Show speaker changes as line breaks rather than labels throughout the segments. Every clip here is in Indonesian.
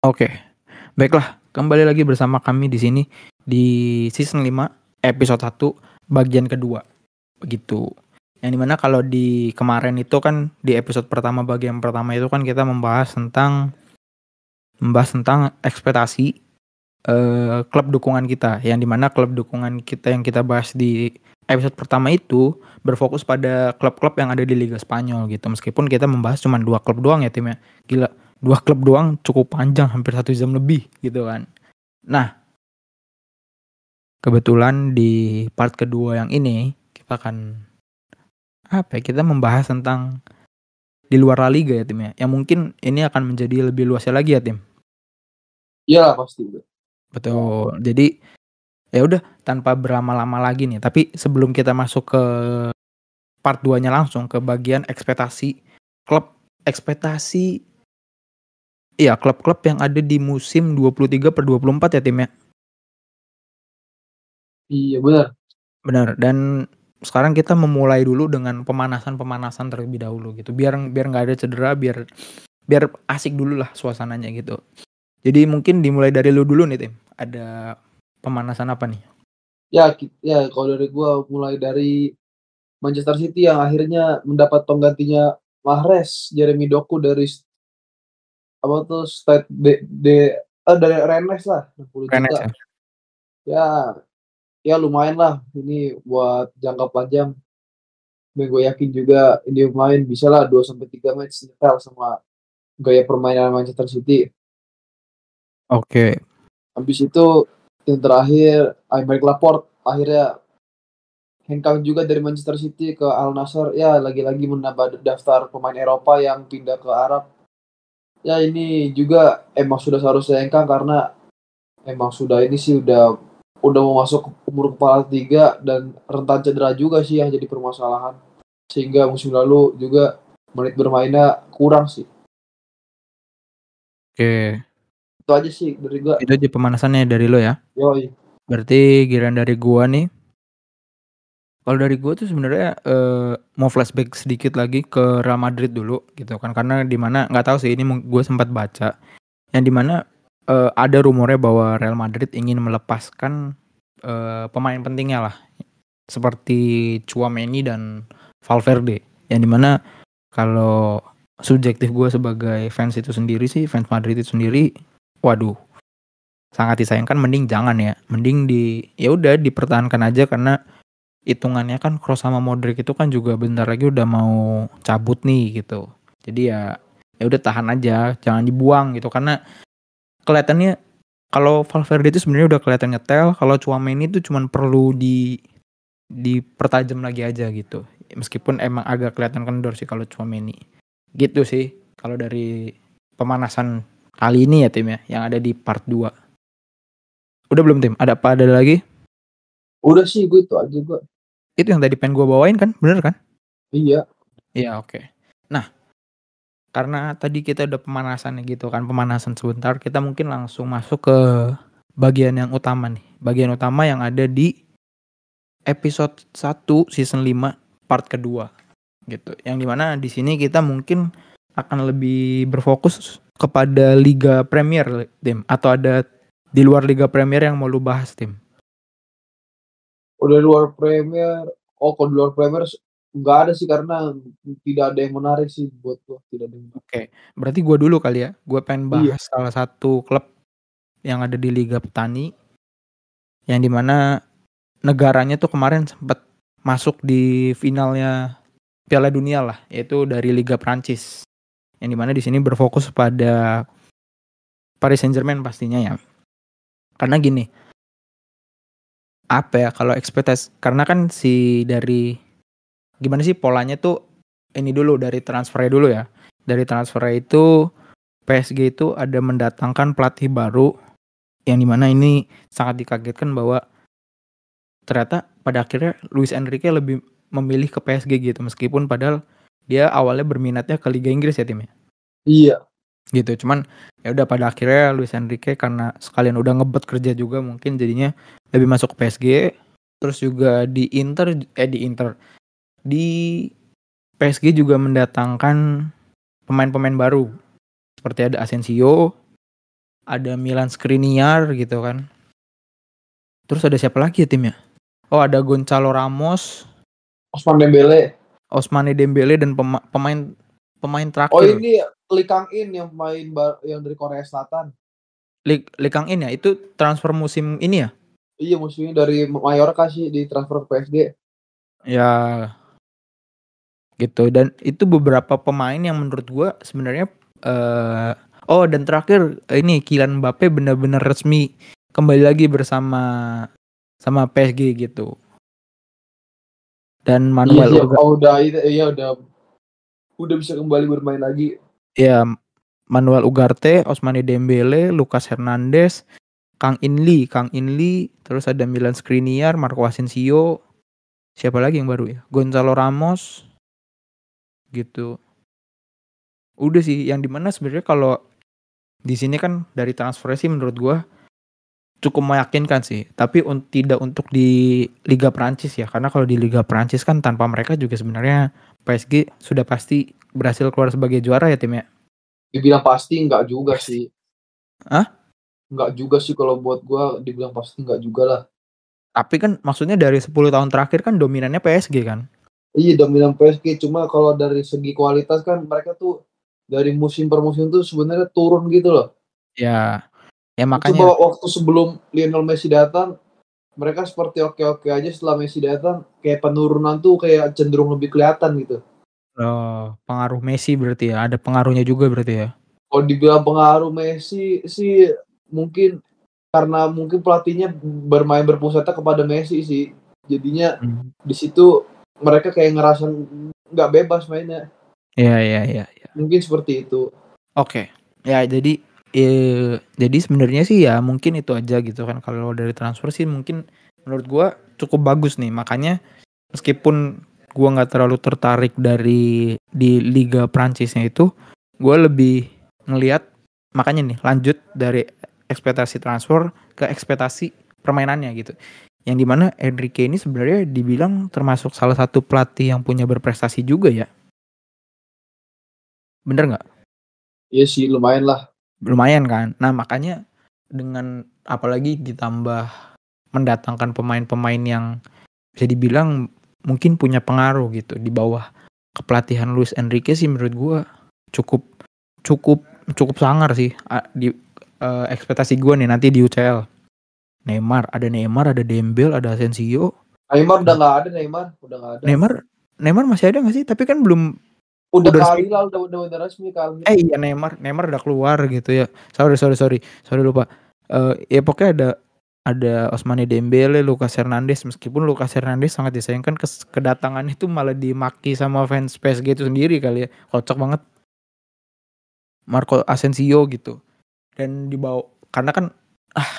Oke. Baiklah, kembali lagi bersama kami di sini di season 5 episode 1 bagian kedua. Begitu. Yang di mana kalau di kemarin itu kan di episode pertama bagian pertama itu kan kita membahas tentang membahas tentang ekspektasi eh, klub dukungan kita. Yang di mana klub dukungan kita yang kita bahas di episode pertama itu berfokus pada klub-klub yang ada di Liga Spanyol gitu. Meskipun kita membahas cuma dua klub doang ya timnya. Gila dua klub doang cukup panjang hampir satu jam lebih gitu kan. Nah kebetulan di part kedua yang ini kita akan apa ya kita membahas tentang di luar La Liga ya tim ya. Yang mungkin ini akan menjadi lebih luasnya lagi ya tim?
Iya pasti
betul. Jadi ya udah tanpa berlama-lama lagi nih. Tapi sebelum kita masuk ke part 2 nya langsung ke bagian ekspektasi klub ekspektasi Iya, klub-klub yang ada di musim 23 per 24 ya tim ya?
Iya benar.
Benar. Dan sekarang kita memulai dulu dengan pemanasan-pemanasan terlebih dahulu gitu. Biar biar nggak ada cedera, biar biar asik dulu lah suasananya gitu. Jadi mungkin dimulai dari lu dulu nih tim. Ada pemanasan apa nih?
Ya, ya kalau dari gua mulai dari Manchester City yang akhirnya mendapat penggantinya Mahrez, Jeremy Doku dari apa tuh state de, de uh, dari Rennes lah 60 Rennes, juta. Ya. ya ya lumayan lah ini buat jangka panjang dan gue yakin juga ini main bisa lah 2 sampai 3 match nyetel sama gaya permainan Manchester City.
Oke. Okay.
Habis itu yang terakhir Aymeric Laporte akhirnya hengkang juga dari Manchester City ke Al Nassr ya lagi-lagi menambah daftar pemain Eropa yang pindah ke Arab ya ini juga emang sudah seharusnya engkang karena emang sudah ini sih udah udah mau masuk umur kepala tiga dan rentan cedera juga sih yang jadi permasalahan sehingga musim lalu juga menit bermainnya kurang sih.
Oke.
Itu aja sih dari gua.
Itu aja pemanasannya dari lo ya.
Yoi.
Berarti giran dari gua nih kalau dari gue tuh sebenarnya uh, mau flashback sedikit lagi ke Real Madrid dulu gitu kan. Karena di mana nggak tahu sih ini gue sempat baca. Yang di mana uh, ada rumornya bahwa Real Madrid ingin melepaskan uh, pemain pentingnya lah. Seperti Chouameni dan Valverde. Yang di mana kalau subjektif gue sebagai fans itu sendiri sih fans Madrid itu sendiri waduh. Sangat disayangkan mending jangan ya. Mending di ya udah dipertahankan aja karena hitungannya kan Kroos sama Modric itu kan juga bentar lagi udah mau cabut nih gitu. Jadi ya ya udah tahan aja, jangan dibuang gitu karena kelihatannya kalau Valverde itu sebenarnya udah kelihatan nyetel, kalau Chouameni itu cuman perlu di dipertajam lagi aja gitu. Meskipun emang agak kelihatan kendor sih kalau Chouameni. Gitu sih kalau dari pemanasan kali ini ya tim ya yang ada di part 2. Udah belum tim? Ada apa ada lagi?
Udah sih gue itu aja gue.
Itu yang tadi pengen gue bawain kan, bener kan?
Iya.
Iya oke. Okay. Nah, karena tadi kita udah pemanasan gitu kan, pemanasan sebentar, kita mungkin langsung masuk ke bagian yang utama nih. Bagian utama yang ada di episode 1 season 5 part kedua gitu. Yang di mana di sini kita mungkin akan lebih berfokus kepada Liga Premier tim atau ada di luar Liga Premier yang mau lu bahas tim
udah luar Premier oh kalau di luar Premier nggak ada sih karena tidak ada yang menarik sih buat gua tidak ada
oke okay. berarti gua dulu kali ya gua pengen iya. bahas iya. salah satu klub yang ada di Liga Petani yang di mana negaranya tuh kemarin sempat masuk di finalnya Piala Dunia lah yaitu dari Liga Prancis yang di mana di sini berfokus pada Paris Saint Germain pastinya ya karena gini apa ya kalau ekspektasi karena kan si dari gimana sih polanya tuh ini dulu dari transfernya dulu ya. Dari transfer itu PSG itu ada mendatangkan pelatih baru yang di mana ini sangat dikagetkan bahwa ternyata pada akhirnya Luis Enrique lebih memilih ke PSG gitu meskipun padahal dia awalnya berminatnya ke Liga Inggris ya timnya.
Iya
gitu cuman ya udah pada akhirnya Luis Enrique karena sekalian udah ngebet kerja juga mungkin jadinya lebih masuk ke PSG terus juga di Inter eh di Inter di PSG juga mendatangkan pemain-pemain baru seperti ada Asensio ada Milan Skriniar gitu kan. Terus ada siapa lagi ya timnya? Oh ada Gonzalo Ramos,
Osman Dembele.
Osmane Dembele dan pema- pemain pemain terakhir.
Oh ini Lee Kang In yang main yang dari Korea Selatan.
Lee, Lee Kang In ya, itu transfer musim ini ya?
Iya musuhnya dari Mallorca sih di transfer ke PSG.
Ya gitu dan itu beberapa pemain yang menurut gua sebenarnya eh oh dan terakhir ini Kylian Mbappe benar-benar resmi kembali lagi bersama sama PSG gitu. Dan
Iya,
Manuel
iya.
Uga-
Oh, udah itu- iya udah udah bisa kembali bermain lagi.
ya Manuel Ugarte, Osmane Dembele, Lucas Hernandez, Kang In Lee, Kang In Lee, terus ada Milan Skriniar, Marco Asensio, siapa lagi yang baru ya? Gonzalo Ramos, gitu. Udah sih, yang di mana sebenarnya kalau di sini kan dari transfer sih menurut gua cukup meyakinkan sih. Tapi un- tidak untuk di Liga Prancis ya, karena kalau di Liga Prancis kan tanpa mereka juga sebenarnya PSG sudah pasti berhasil keluar sebagai juara ya tim ya.
Dibilang pasti enggak juga sih.
Hah?
Enggak juga sih kalau buat gua dibilang pasti enggak juga lah.
Tapi kan maksudnya dari 10 tahun terakhir kan dominannya PSG kan.
Iya dominan PSG cuma kalau dari segi kualitas kan mereka tuh dari musim per musim tuh sebenarnya turun gitu loh.
Ya. Ya
Coba
makanya
waktu sebelum Lionel Messi datang mereka seperti oke-oke aja setelah Messi datang kayak penurunan tuh kayak cenderung lebih kelihatan gitu.
oh, pengaruh Messi berarti ya. Ada pengaruhnya juga berarti ya.
Kalau dibilang pengaruh Messi sih mungkin karena mungkin pelatihnya bermain berpusatnya kepada Messi sih. Jadinya di situ mereka kayak ngerasa nggak bebas mainnya.
Iya iya iya. iya.
Mungkin seperti itu.
Oke. Ya jadi eh, jadi sebenarnya sih ya mungkin itu aja gitu kan kalau dari transfer sih mungkin menurut gua cukup bagus nih. Makanya meskipun gua nggak terlalu tertarik dari di Liga Prancisnya itu, gua lebih ngelihat makanya nih lanjut dari ekspektasi transfer ke ekspektasi permainannya gitu. Yang di mana Enrique ini sebenarnya dibilang termasuk salah satu pelatih yang punya berprestasi juga ya. Bener nggak?
Iya sih lumayan lah.
Lumayan kan. Nah makanya dengan apalagi ditambah mendatangkan pemain-pemain yang bisa dibilang mungkin punya pengaruh gitu di bawah kepelatihan Luis Enrique sih menurut gua cukup cukup cukup sangar sih di eh, ekspektasi gua nih nanti di UCL. Neymar, ada Neymar, ada Dembele, ada Asensio.
Neymar udah nggak ada Neymar, udah nggak ada.
Neymar Neymar masih ada nggak sih? Tapi kan belum
Udah,
udah
kali lah, udah, udah, udah resmi kali.
Eh iya Neymar, Neymar udah keluar gitu ya. Sorry sorry sorry, sorry lupa. Eh ya pokoknya ada ada Osmane Dembele, Lucas Hernandez meskipun Lucas Hernandez sangat disayangkan kes- kedatangan itu malah dimaki sama fans PSG itu sendiri kali ya. Kocok banget. Marco Asensio gitu. Dan dibawa karena kan ah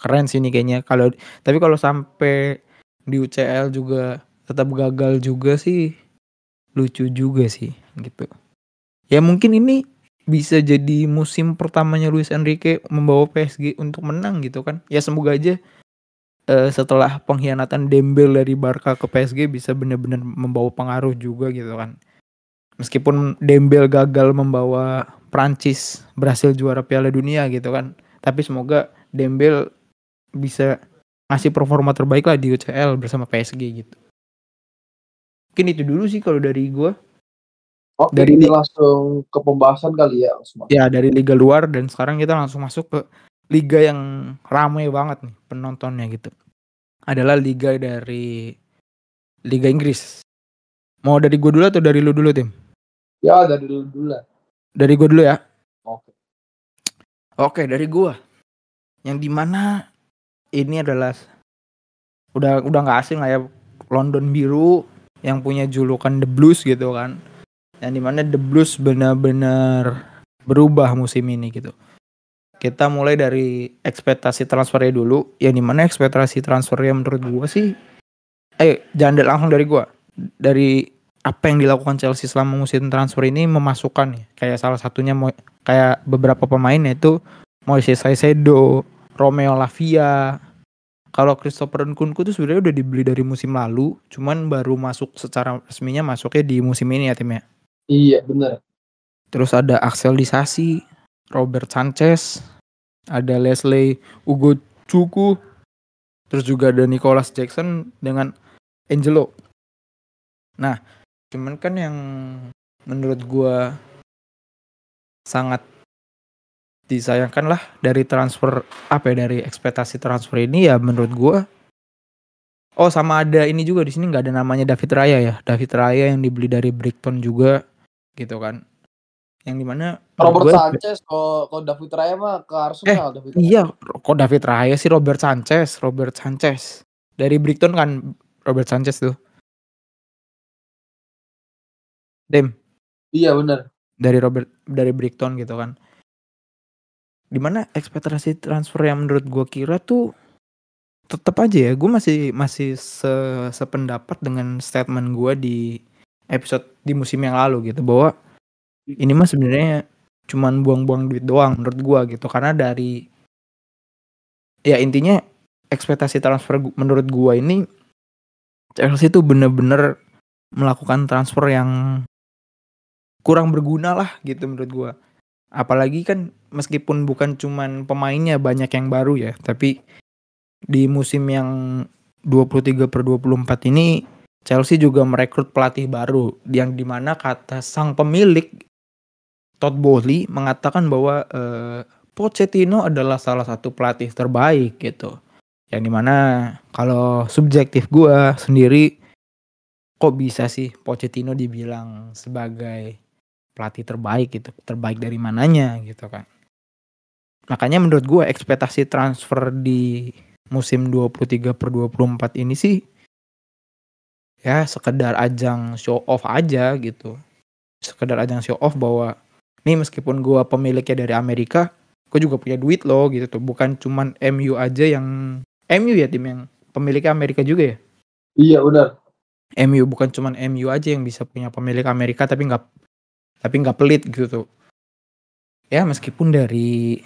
keren sih ini kayaknya kalau tapi kalau sampai di UCL juga tetap gagal juga sih lucu juga sih gitu. Ya mungkin ini bisa jadi musim pertamanya Luis Enrique membawa PSG untuk menang gitu kan. Ya semoga aja eh, setelah pengkhianatan Dembele dari Barca ke PSG bisa benar-benar membawa pengaruh juga gitu kan. Meskipun Dembele gagal membawa Prancis berhasil juara Piala Dunia gitu kan. Tapi semoga Dembele bisa ngasih performa terbaik lah di UCL bersama PSG gitu. Mungkin itu dulu sih kalau dari gua.
Oke,
dari-
kita langsung ke pembahasan kali ya, Osman.
ya dari liga luar dan sekarang kita langsung masuk ke liga yang ramai banget nih penontonnya gitu. Adalah liga dari Liga Inggris. Mau dari gue dulu atau dari lu dulu tim?
Ya, dari dulu dulu lah.
Dari gue dulu ya.
Oke.
Oke dari gue. Yang di mana ini adalah udah udah nggak asing lah ya London biru yang punya julukan The Blues gitu kan. Yang di mana The Blues benar-benar berubah musim ini gitu. Kita mulai dari ekspektasi transfernya dulu. Yang di mana ekspektasi transfernya menurut gue sih. Eh jangan langsung dari gue. Dari apa yang dilakukan Chelsea selama musim transfer ini memasukkan ya. Kayak salah satunya kayak beberapa pemain yaitu Moises Caicedo, Romeo Lavia. Kalau Christopher Nkunku tuh sebenarnya udah dibeli dari musim lalu, cuman baru masuk secara resminya masuknya di musim ini ya timnya.
Iya, bener.
Terus ada Axel Disasi, Robert Sanchez, ada Leslie Ugo Cuku, terus juga ada Nicholas Jackson dengan Angelo. Nah, cuman kan yang menurut gua sangat disayangkan lah dari transfer apa ya dari ekspektasi transfer ini ya menurut gua Oh sama ada ini juga di sini nggak ada namanya David Raya ya David Raya yang dibeli dari Brighton juga gitu kan yang di mana
Robert
gua-
Sanchez kalau kalau David Raya mah ke Arsenal David Raya.
Iya, kok David Raya sih Robert Sanchez, Robert Sanchez. Dari Brighton kan Robert Sanchez tuh. Dem,
Iya benar.
dari Robert dari Brighton gitu kan. Di mana ekspektasi transfer yang menurut gua kira tuh tetap aja ya, gue masih masih se sependapat dengan statement gua di episode di musim yang lalu gitu. Bahwa ini mah sebenarnya cuman buang-buang duit doang menurut gua gitu. Karena dari ya intinya ekspektasi transfer menurut gua ini Chelsea tuh bener-bener melakukan transfer yang kurang berguna lah gitu menurut gua. Apalagi kan meskipun bukan cuman pemainnya banyak yang baru ya tapi di musim yang 23 per 24 ini Chelsea juga merekrut pelatih baru yang di mana kata sang pemilik Todd Bowley mengatakan bahwa eh, Pochettino adalah salah satu pelatih terbaik gitu. Yang di mana kalau subjektif gua sendiri kok bisa sih Pochettino dibilang sebagai pelatih terbaik gitu terbaik dari mananya gitu kan makanya menurut gua ekspektasi transfer di musim 23 per 24 ini sih ya sekedar ajang show off aja gitu. Sekedar ajang show off bahwa nih meskipun gua pemiliknya dari Amerika gue juga punya duit loh gitu tuh. Bukan cuman MU aja yang MU ya tim yang pemiliknya Amerika juga ya?
Iya benar.
MU bukan cuman MU aja yang bisa punya pemilik Amerika tapi nggak tapi nggak pelit gitu. Tuh ya meskipun dari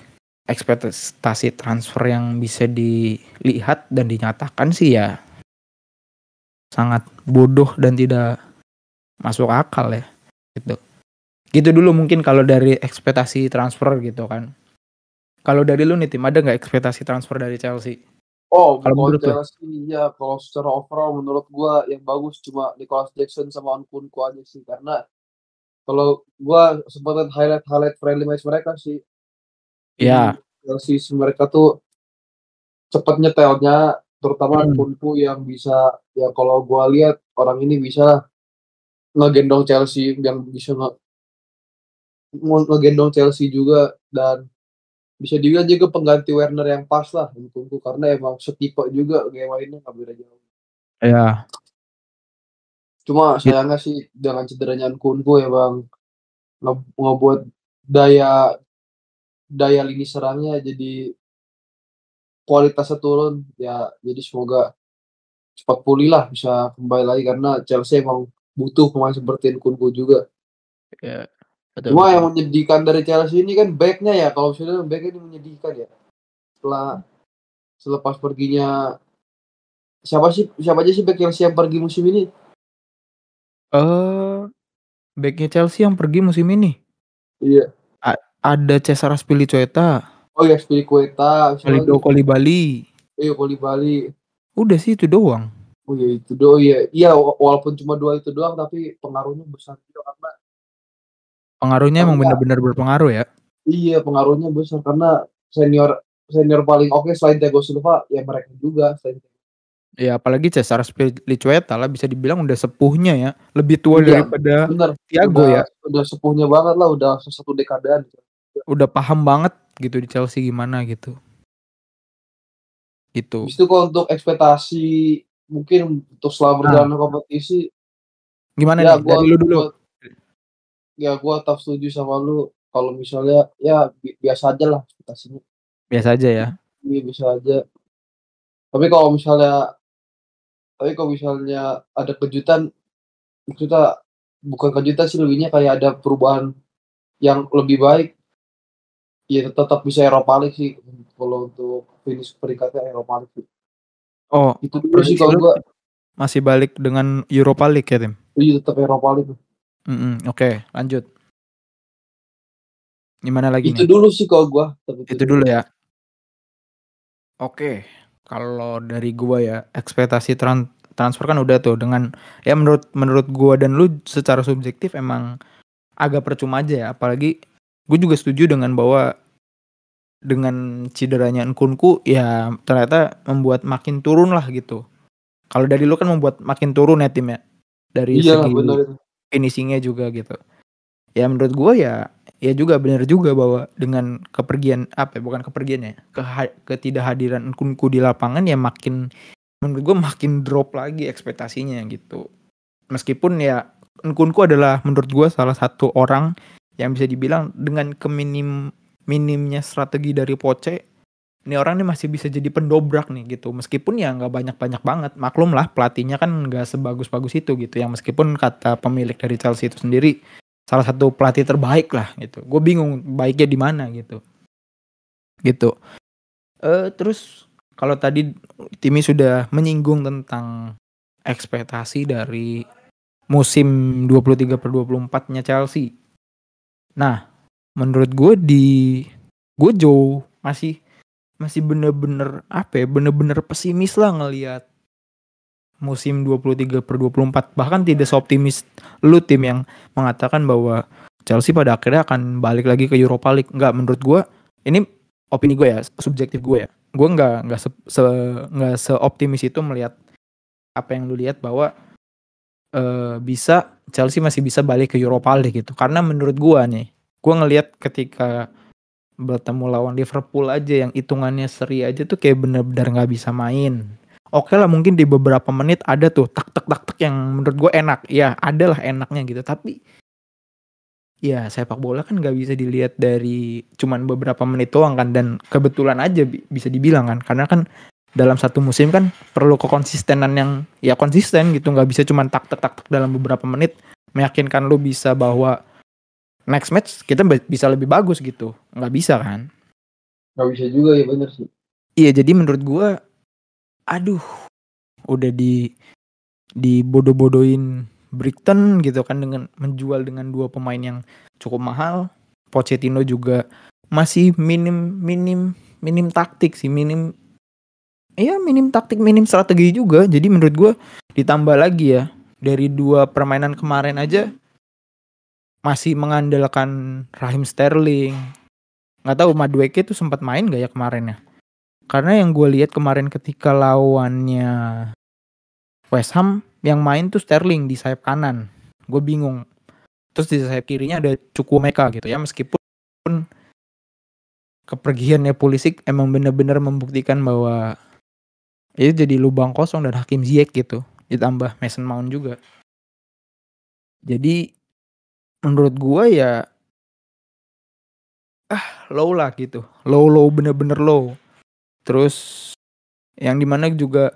ekspektasi transfer yang bisa dilihat dan dinyatakan sih ya sangat bodoh dan tidak masuk akal ya gitu gitu dulu mungkin kalau dari ekspektasi transfer gitu kan kalau dari lu nih tim ada nggak ekspektasi transfer dari Chelsea
Oh,
Kalau menurut lu?
Chelsea ya kalau secara overall menurut gua yang bagus cuma Nicholas Jackson sama Nkunku aja sih karena kalau gua sempat highlight highlight friendly match mereka sih.
Ya.
Di Chelsea sih mereka tuh cepat nyetelnya terutama
Hmm.
Nkunku yang bisa ya kalau gua lihat orang ini bisa ngegendong Chelsea yang bisa nge nge- ngegendong Chelsea juga dan bisa juga juga pengganti Werner yang pas lah Nkunku karena emang setipe juga gaya mainnya nggak beda jauh.
ya
Cuma sayangnya sih dengan cederanya Nkunku ya bang nge- ngebuat daya daya lini serangnya jadi kualitasnya turun ya jadi semoga cepat pulih lah bisa kembali lagi karena Chelsea emang butuh pemain seperti Nkunku juga.
ya betul,
Cuma
betul.
yang menyedihkan dari Chelsea ini kan backnya ya kalau misalnya backnya ini menyedihkan ya setelah selepas perginya siapa sih siapa aja sih back Chelsea yang pergi musim ini?
Eh, backnya Chelsea yang pergi musim ini
Iya.
Ada Cesar Azpilicueta,
Oh ya Spilicueta, lagi?
Kolibali.
Iya Bali.
Udah sih itu doang.
Oh iya itu doang iya. Iya wa- walaupun cuma dua itu doang tapi pengaruhnya besar juga karena
Pengaruhnya emang
Karena-
benar-benar berpengaruh ya.
iya pengaruhnya besar karena senior senior paling oke selain Thiago Silva ya mereka juga selain
Ya apalagi Cesar Azpilicueta lah bisa dibilang udah sepuhnya ya, lebih tua
Iya.
daripada
bener
Thiago
udah,
ya.
udah sepuhnya banget lah udah satu dekadaan
Udah paham banget gitu di Chelsea gimana gitu. Gitu.
Habis itu kalau untuk ekspektasi mungkin untuk selama berjalan kompetisi
Gimana
ya
nih?
gua,
Dari lu dulu.
gua- ya gua tetap setuju sama lu kalau misalnya ya bi- biasa aja lah ekspektasinya
Biasa aja ya.
Iya bisa aja. Tapi kalau misalnya tapi kalau misalnya ada kejutan kita bukan kejutan sih lebihnya kayak ada perubahan yang lebih baik ya tetap bisa Eropa League sih kalau untuk finish peringkatnya Eropa League sih.
Oh,
itu dulu sih kalau gua
masih balik dengan Europa League ya, Tim?
iya tetap Eropa League
Mm-mm, Oke, lanjut. Gimana lagi
itu
nih?
dulu sih kalau gua tapi
Itu dulu ya. Oke, kalau dari gua ya ekspektasi tran transfer kan udah tuh dengan ya menurut menurut gua dan lu secara subjektif emang agak percuma aja ya apalagi gue juga setuju dengan bahwa dengan cederanya Nkunku ya ternyata membuat makin turun lah gitu. Kalau dari lu kan membuat makin turun ya tim ya. Dari
Iya
segi
benar itu.
finishingnya juga gitu. Ya menurut gua ya ya juga benar juga bahwa dengan kepergian apa ya, bukan kepergian ya, keha- ketidakhadiran Nkunku di lapangan ya makin menurut gua makin drop lagi ekspektasinya gitu. Meskipun ya Nkunku adalah menurut gua salah satu orang yang bisa dibilang dengan keminim minimnya strategi dari Poce ini orang nih masih bisa jadi pendobrak nih gitu. Meskipun ya nggak banyak-banyak banget. Maklum lah pelatihnya kan nggak sebagus-bagus itu gitu. Yang meskipun kata pemilik dari Chelsea itu sendiri salah satu pelatih terbaik lah gitu. Gue bingung baiknya di mana gitu. Gitu. Eh terus kalau tadi Timi sudah menyinggung tentang ekspektasi dari musim 23 per 24 nya Chelsea. Nah menurut gue di jauh masih masih bener-bener apa ya bener-bener pesimis lah ngelihat musim 23 per 24 bahkan tidak seoptimis lu tim yang mengatakan bahwa Chelsea pada akhirnya akan balik lagi ke Europa League. Nggak menurut gue ini opini gue ya subjektif gue ya. Gue nggak nggak se, se nggak seoptimis itu melihat apa yang lu lihat bahwa eh, bisa Chelsea masih bisa balik ke Europa League gitu. Karena menurut gue nih gue ngelihat ketika bertemu lawan Liverpool aja yang hitungannya seri aja tuh kayak bener-bener nggak bisa main. Oke lah mungkin di beberapa menit ada tuh tak tak tak tak yang menurut gue enak. Ya ada lah enaknya gitu. Tapi ya sepak bola kan nggak bisa dilihat dari cuman beberapa menit doang kan dan kebetulan aja bi- bisa dibilang kan karena kan dalam satu musim kan perlu kekonsistenan yang ya konsisten gitu nggak bisa cuman tak tak tak tak dalam beberapa menit meyakinkan lu bisa bahwa next match kita bisa lebih bagus gitu. Nggak bisa kan?
Gak bisa juga ya bener sih.
iya jadi menurut gua aduh udah di dibodoh-bodohin Brighton gitu kan dengan menjual dengan dua pemain yang cukup mahal. Pochettino juga masih minim minim minim taktik sih minim iya minim taktik minim strategi juga. Jadi menurut gua ditambah lagi ya dari dua permainan kemarin aja masih mengandalkan Raheem Sterling. Nggak tahu Madueke tuh sempat main gak ya kemarin ya? Karena yang gue lihat kemarin ketika lawannya West Ham yang main tuh Sterling di sayap kanan. Gue bingung. Terus di sayap kirinya ada Chukwuemeka gitu ya meskipun kepergiannya Pulisic emang bener-bener membuktikan bahwa itu jadi lubang kosong dan Hakim Ziyech gitu. Ditambah Mason Mount juga. Jadi menurut gua ya ah low lah gitu. Low low bener-bener low. Terus yang di mana juga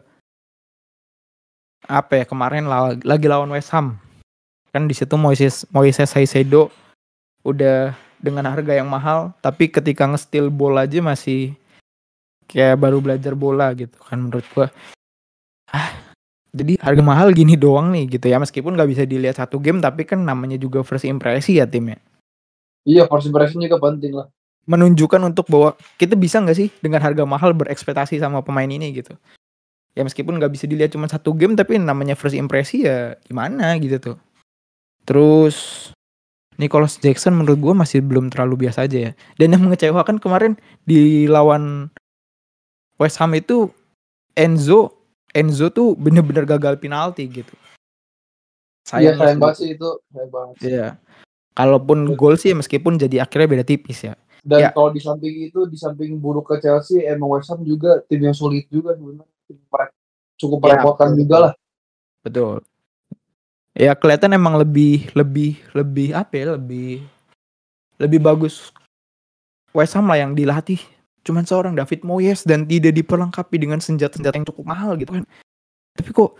apa ya kemarin la- lagi lawan West Ham. Kan di situ Moises Moises Caicedo udah dengan harga yang mahal tapi ketika ngestil bola aja masih kayak baru belajar bola gitu kan menurut gua. Ah jadi harga mahal gini doang nih gitu ya. Meskipun nggak bisa dilihat satu game tapi kan namanya juga first impresi ya timnya
Iya, first impression juga penting lah.
menunjukkan untuk bahwa kita bisa nggak sih dengan harga mahal berekspektasi sama pemain ini gitu? Ya meskipun nggak bisa dilihat cuma satu game tapi namanya first impresi ya gimana gitu tuh. Terus Nicholas Jackson menurut gue masih belum terlalu biasa aja ya. Dan yang mengecewakan kemarin di lawan West Ham itu Enzo Enzo tuh bener-bener gagal penalti gitu
Iya,
Sayang
sayang
sih.
banget sih itu. Sayang banget.
Iya. Kalaupun gol sih ya meskipun jadi akhirnya beda tipis ya.
Dan
Ya.
kalau di samping itu, di samping buruk ke Chelsea, emang West Ham juga tim yang sulit juga sebenarnya. Cukup
Ya,
merepotkan
betul,
juga lah.
Betul. Ya kelihatan emang lebih lebih lebih apa ya lebih lebih bagus West Ham lah yang dilatih cuman seorang David Moyes dan tidak diperlengkapi dengan senjata-senjata yang cukup mahal gitu kan. Tapi kok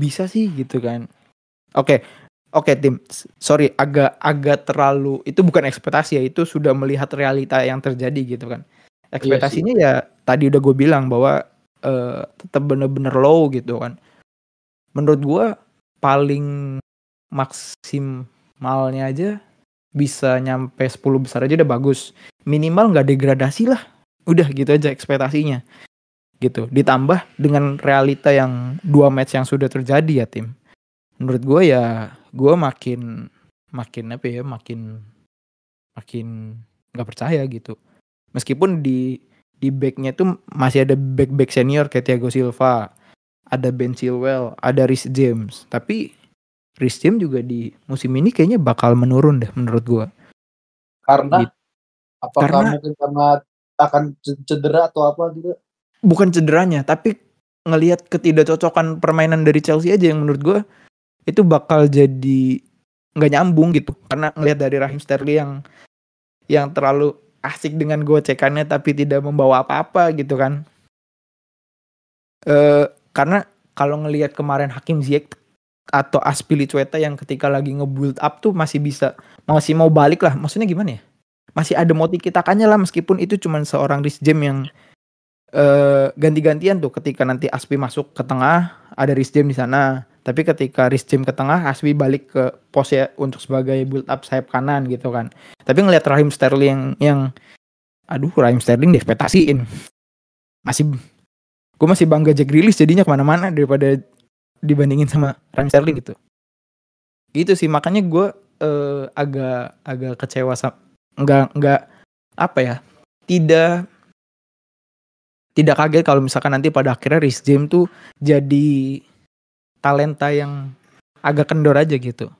bisa sih gitu kan. Oke. Oke tim, S- sorry agak agak terlalu itu bukan ekspektasi ya itu sudah melihat realita yang terjadi gitu kan. Ekspektasinya ya tadi udah gue bilang bahwa eh, tetap bener-bener low gitu kan. Menurut gue paling maksimalnya aja bisa nyampe 10 besar aja udah bagus. Minimal nggak degradasi lah. Udah gitu aja ekspektasinya. gitu. Ditambah dengan realita yang dua match yang sudah terjadi ya tim. Menurut gue ya gue makin makin apa ya makin makin nggak percaya gitu. Meskipun di di backnya tuh masih ada back back senior kayak Thiago Silva, ada Ben Chilwell, ada Rhys James. Tapi Rhys James juga di musim ini kayaknya bakal menurun deh menurut gue.
Karena
Gitu.
apakah
Karena-
mungkin karena akan cedera atau apa gitu?
bukan cederanya tapi ngelihat ketidakcocokan permainan dari Chelsea aja yang menurut gue itu bakal jadi nggak nyambung gitu. Karena ngelihat dari Raheem Sterling yang yang terlalu asik dengan gocekannya tapi tidak membawa apa-apa gitu kan. Eh karena kalau ngelihat kemarin Hakim Ziyech atau Aspilicueta yang ketika lagi nge-build up tuh masih bisa masih mau balik lah. Maksudnya gimana ya masih ada motif kitakannya lah meskipun itu cuman seorang Rhys James yang eh ganti-gantian tuh. Ketika nanti Aspi masuk ke tengah ada Rhys James di sana. Tapi ketika Rhys James ke tengah Aspi balik ke posnya untuk sebagai build up sayap kanan gitu kan. Tapi ngelihat Raheem Sterling yang yang aduh Raheem Sterling diekspektasiin. Masih gue masih bangga Jack Grealish jadinya ke mana-mana daripada dibandingin sama Raheem Sterling gitu. Gitu sih makanya gue eh, agak agak kecewa sama nggak nggak apa ya tidak tidak kaget kalau misalkan nanti pada akhirnya Rhys James tuh jadi talenta yang agak kendor aja gitu.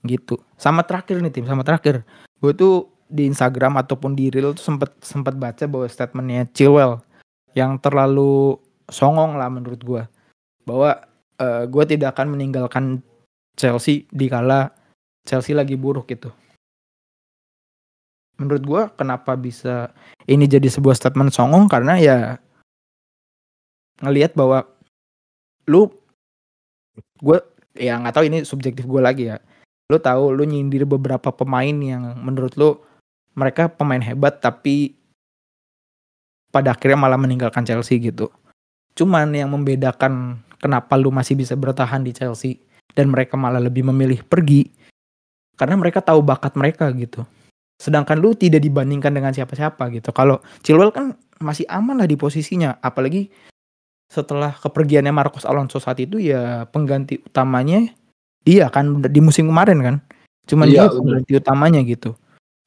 Gitu. Sama terakhir nih tim sama terakhir. Gue tuh di Instagram ataupun di reel tuh sempet sempet baca bahwa statementnya Chilwell yang terlalu songong lah menurut gue bahwa eh, gue tidak akan meninggalkan Chelsea di kala Chelsea lagi buruk gitu menurut gue kenapa bisa ini jadi sebuah statement songong? Karena ya ngelihat bahwa lu gue ya nggak tahu ini subjektif gue lagi ya. Lu tahu lu nyindir beberapa pemain yang menurut lu mereka pemain hebat tapi pada akhirnya malah meninggalkan Chelsea gitu. Cuman yang membedakan kenapa lu masih bisa bertahan di Chelsea dan mereka malah lebih memilih pergi karena mereka tahu bakat mereka gitu sedangkan lu tidak dibandingkan dengan siapa-siapa gitu. Kalau Chilwell kan masih aman lah di posisinya. Apalagi setelah kepergiannya Marcos Alonso saat itu ya pengganti utamanya dia kan di musim kemarin kan. Cuman
Iya,
dia
bener.
pengganti utamanya gitu.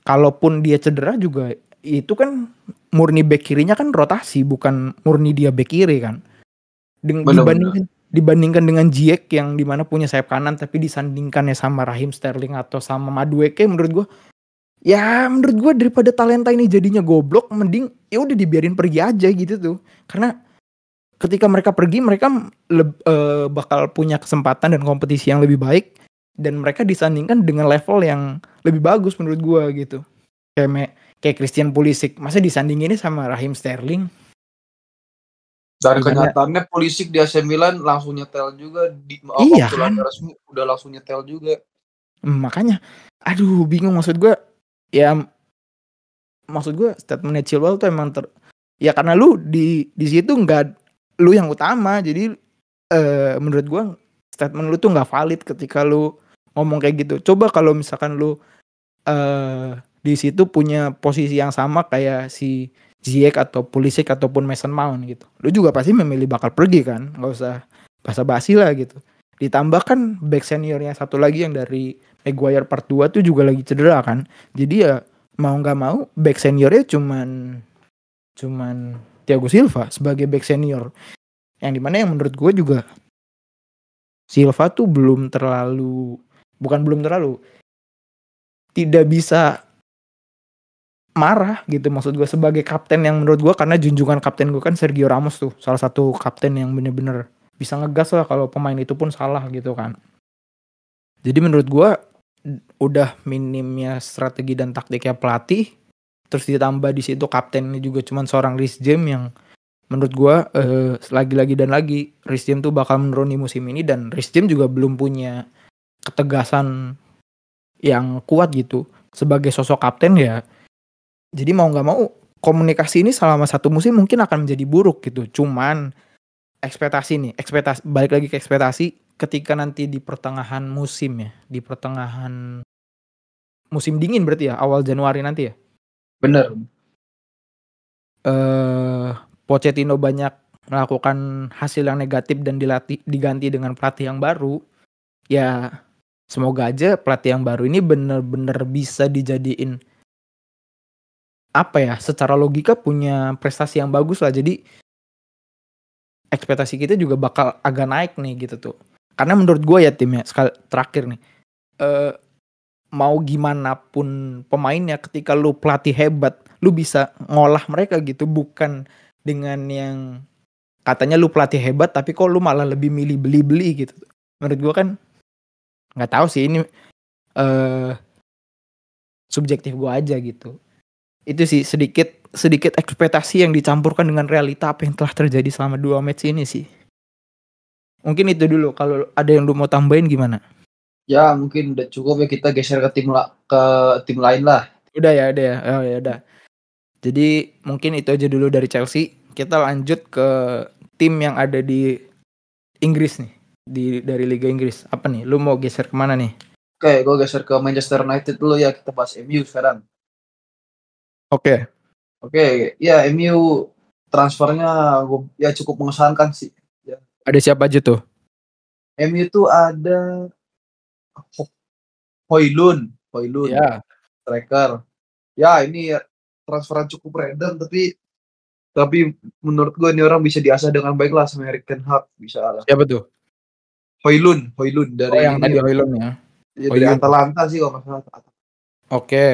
Kalaupun dia cedera juga itu kan murni back kirinya kan rotasi bukan murni dia back kiri kan. Deng-
Bener,
dibandingkan dibandingkan dengan Ziyech yang di mana punya sayap kanan tapi disandingkannya sama Raheem Sterling atau sama Madueke menurut gua ya menurut gua daripada talenta ini jadinya goblok mending ya udah dibiarin pergi aja gitu tuh karena ketika mereka pergi mereka leb- eh, bakal punya kesempatan dan kompetisi yang lebih baik dan mereka disandingkan dengan level yang lebih bagus menurut gua gitu kayak me- kayak Christian Pulisic masa disandinginnya sama Raheem Sterling
Dan
Gimana?
kenyataannya Pulisic di AC Milan langsung nyetel juga di
Iya,
waktu
kan?
resmi udah langsung nyetel juga.
Hmm, makanya aduh bingung maksud gua ya maksud gua statementnya Chilwell tuh emang ter ya karena lu di di situ nggak lu yang utama. Jadi eh menurut gua statement lu tuh nggak valid ketika lu ngomong kayak gitu. Coba kalau misalkan lu eh di situ punya posisi yang sama kayak si Ziyech atau Pulisic ataupun Mason Mount gitu. Lu juga pasti memilih bakal pergi kan? Nggak usah basa-basi lah gitu. Ditambah kan back seniornya satu lagi yang dari Maguire part 2 tuh juga lagi cedera kan. Jadi ya mau nggak mau back seniornya cuman cuman Thiago Silva sebagai back senior. Yang di mana yang menurut gue juga Silva tuh belum terlalu bukan belum terlalu tidak bisa marah gitu maksud gue sebagai kapten yang menurut gue karena junjungan kapten gue kan Sergio Ramos tuh salah satu kapten yang bener-bener bisa ngegas lah kalau pemain itu pun salah gitu kan. Jadi menurut gue udah minimnya strategi dan taktiknya pelatih terus ditambah di situ kaptennya juga cuman seorang Rhys James yang menurut gua eh, lagi-lagi dan lagi Rhys James tuh bakal menurun musim ini dan Rhys James juga belum punya ketegasan yang kuat gitu. Sebagai sosok kapten ya jadi mau nggak mau komunikasi ini selama satu musim mungkin akan menjadi buruk gitu. Cuman ekspektasi nih ekspektasi balik lagi ke ekspektasi ketika nanti di pertengahan musim ya di pertengahan musim dingin berarti ya awal Januari nanti ya?
Bener.
eh Pochettino banyak melakukan hasil yang negatif dan dilatih diganti dengan pelatih yang baru, ya semoga aja pelatih yang baru ini bener-bener bisa dijadiin apa ya secara logika punya prestasi yang bagus lah. Jadi ekspektasi kita juga bakal agak naik nih gitu tuh karena menurut gue ya timnya sekali terakhir nih eh mau gimana pun pemainnya ketika lu pelatih hebat lu bisa ngolah mereka gitu. Bukan dengan yang katanya lu pelatih hebat tapi kok lu malah lebih milih beli-beli gitu. Menurut gue kan nggak tahu sih ini eh subjektif gue aja gitu. Itu sih sedikit sedikit ekspektasi yang dicampurkan dengan realita apa yang telah terjadi selama dua match ini sih mungkin itu dulu. Kalau ada yang lu mau tambahin gimana?
Ya mungkin udah cukup ya. Kita geser ke tim la ke tim lain lah.
udah ya udah ya. Oh ya udah. Jadi mungkin itu aja dulu dari Chelsea. Kita lanjut ke tim yang ada di Inggris nih. Di dari Liga Inggris. Apa nih? Lu mau geser ke mana nih?
Oke, gue geser ke Manchester United dulu ya. Kita bahas MU sekarang.
oke.
Oke, ya MU transfernya gua, ya cukup mengesankan sih.
Ada siapa aja tuh
MU tuh ada Ho- Hoylun, Hoylun,
ya
striker. Ya ini transferan cukup random tapi tapi menurut gue ini orang bisa diasah dengan baik lah sama Erik Ten Hag bisa lah.
siapa tuh
Hoylun, Hoylun dari
oh yang
ini,
tadi Hoylund ya
ya, dari
Højlund.
Atalanta sih kalau nggak salah.
oke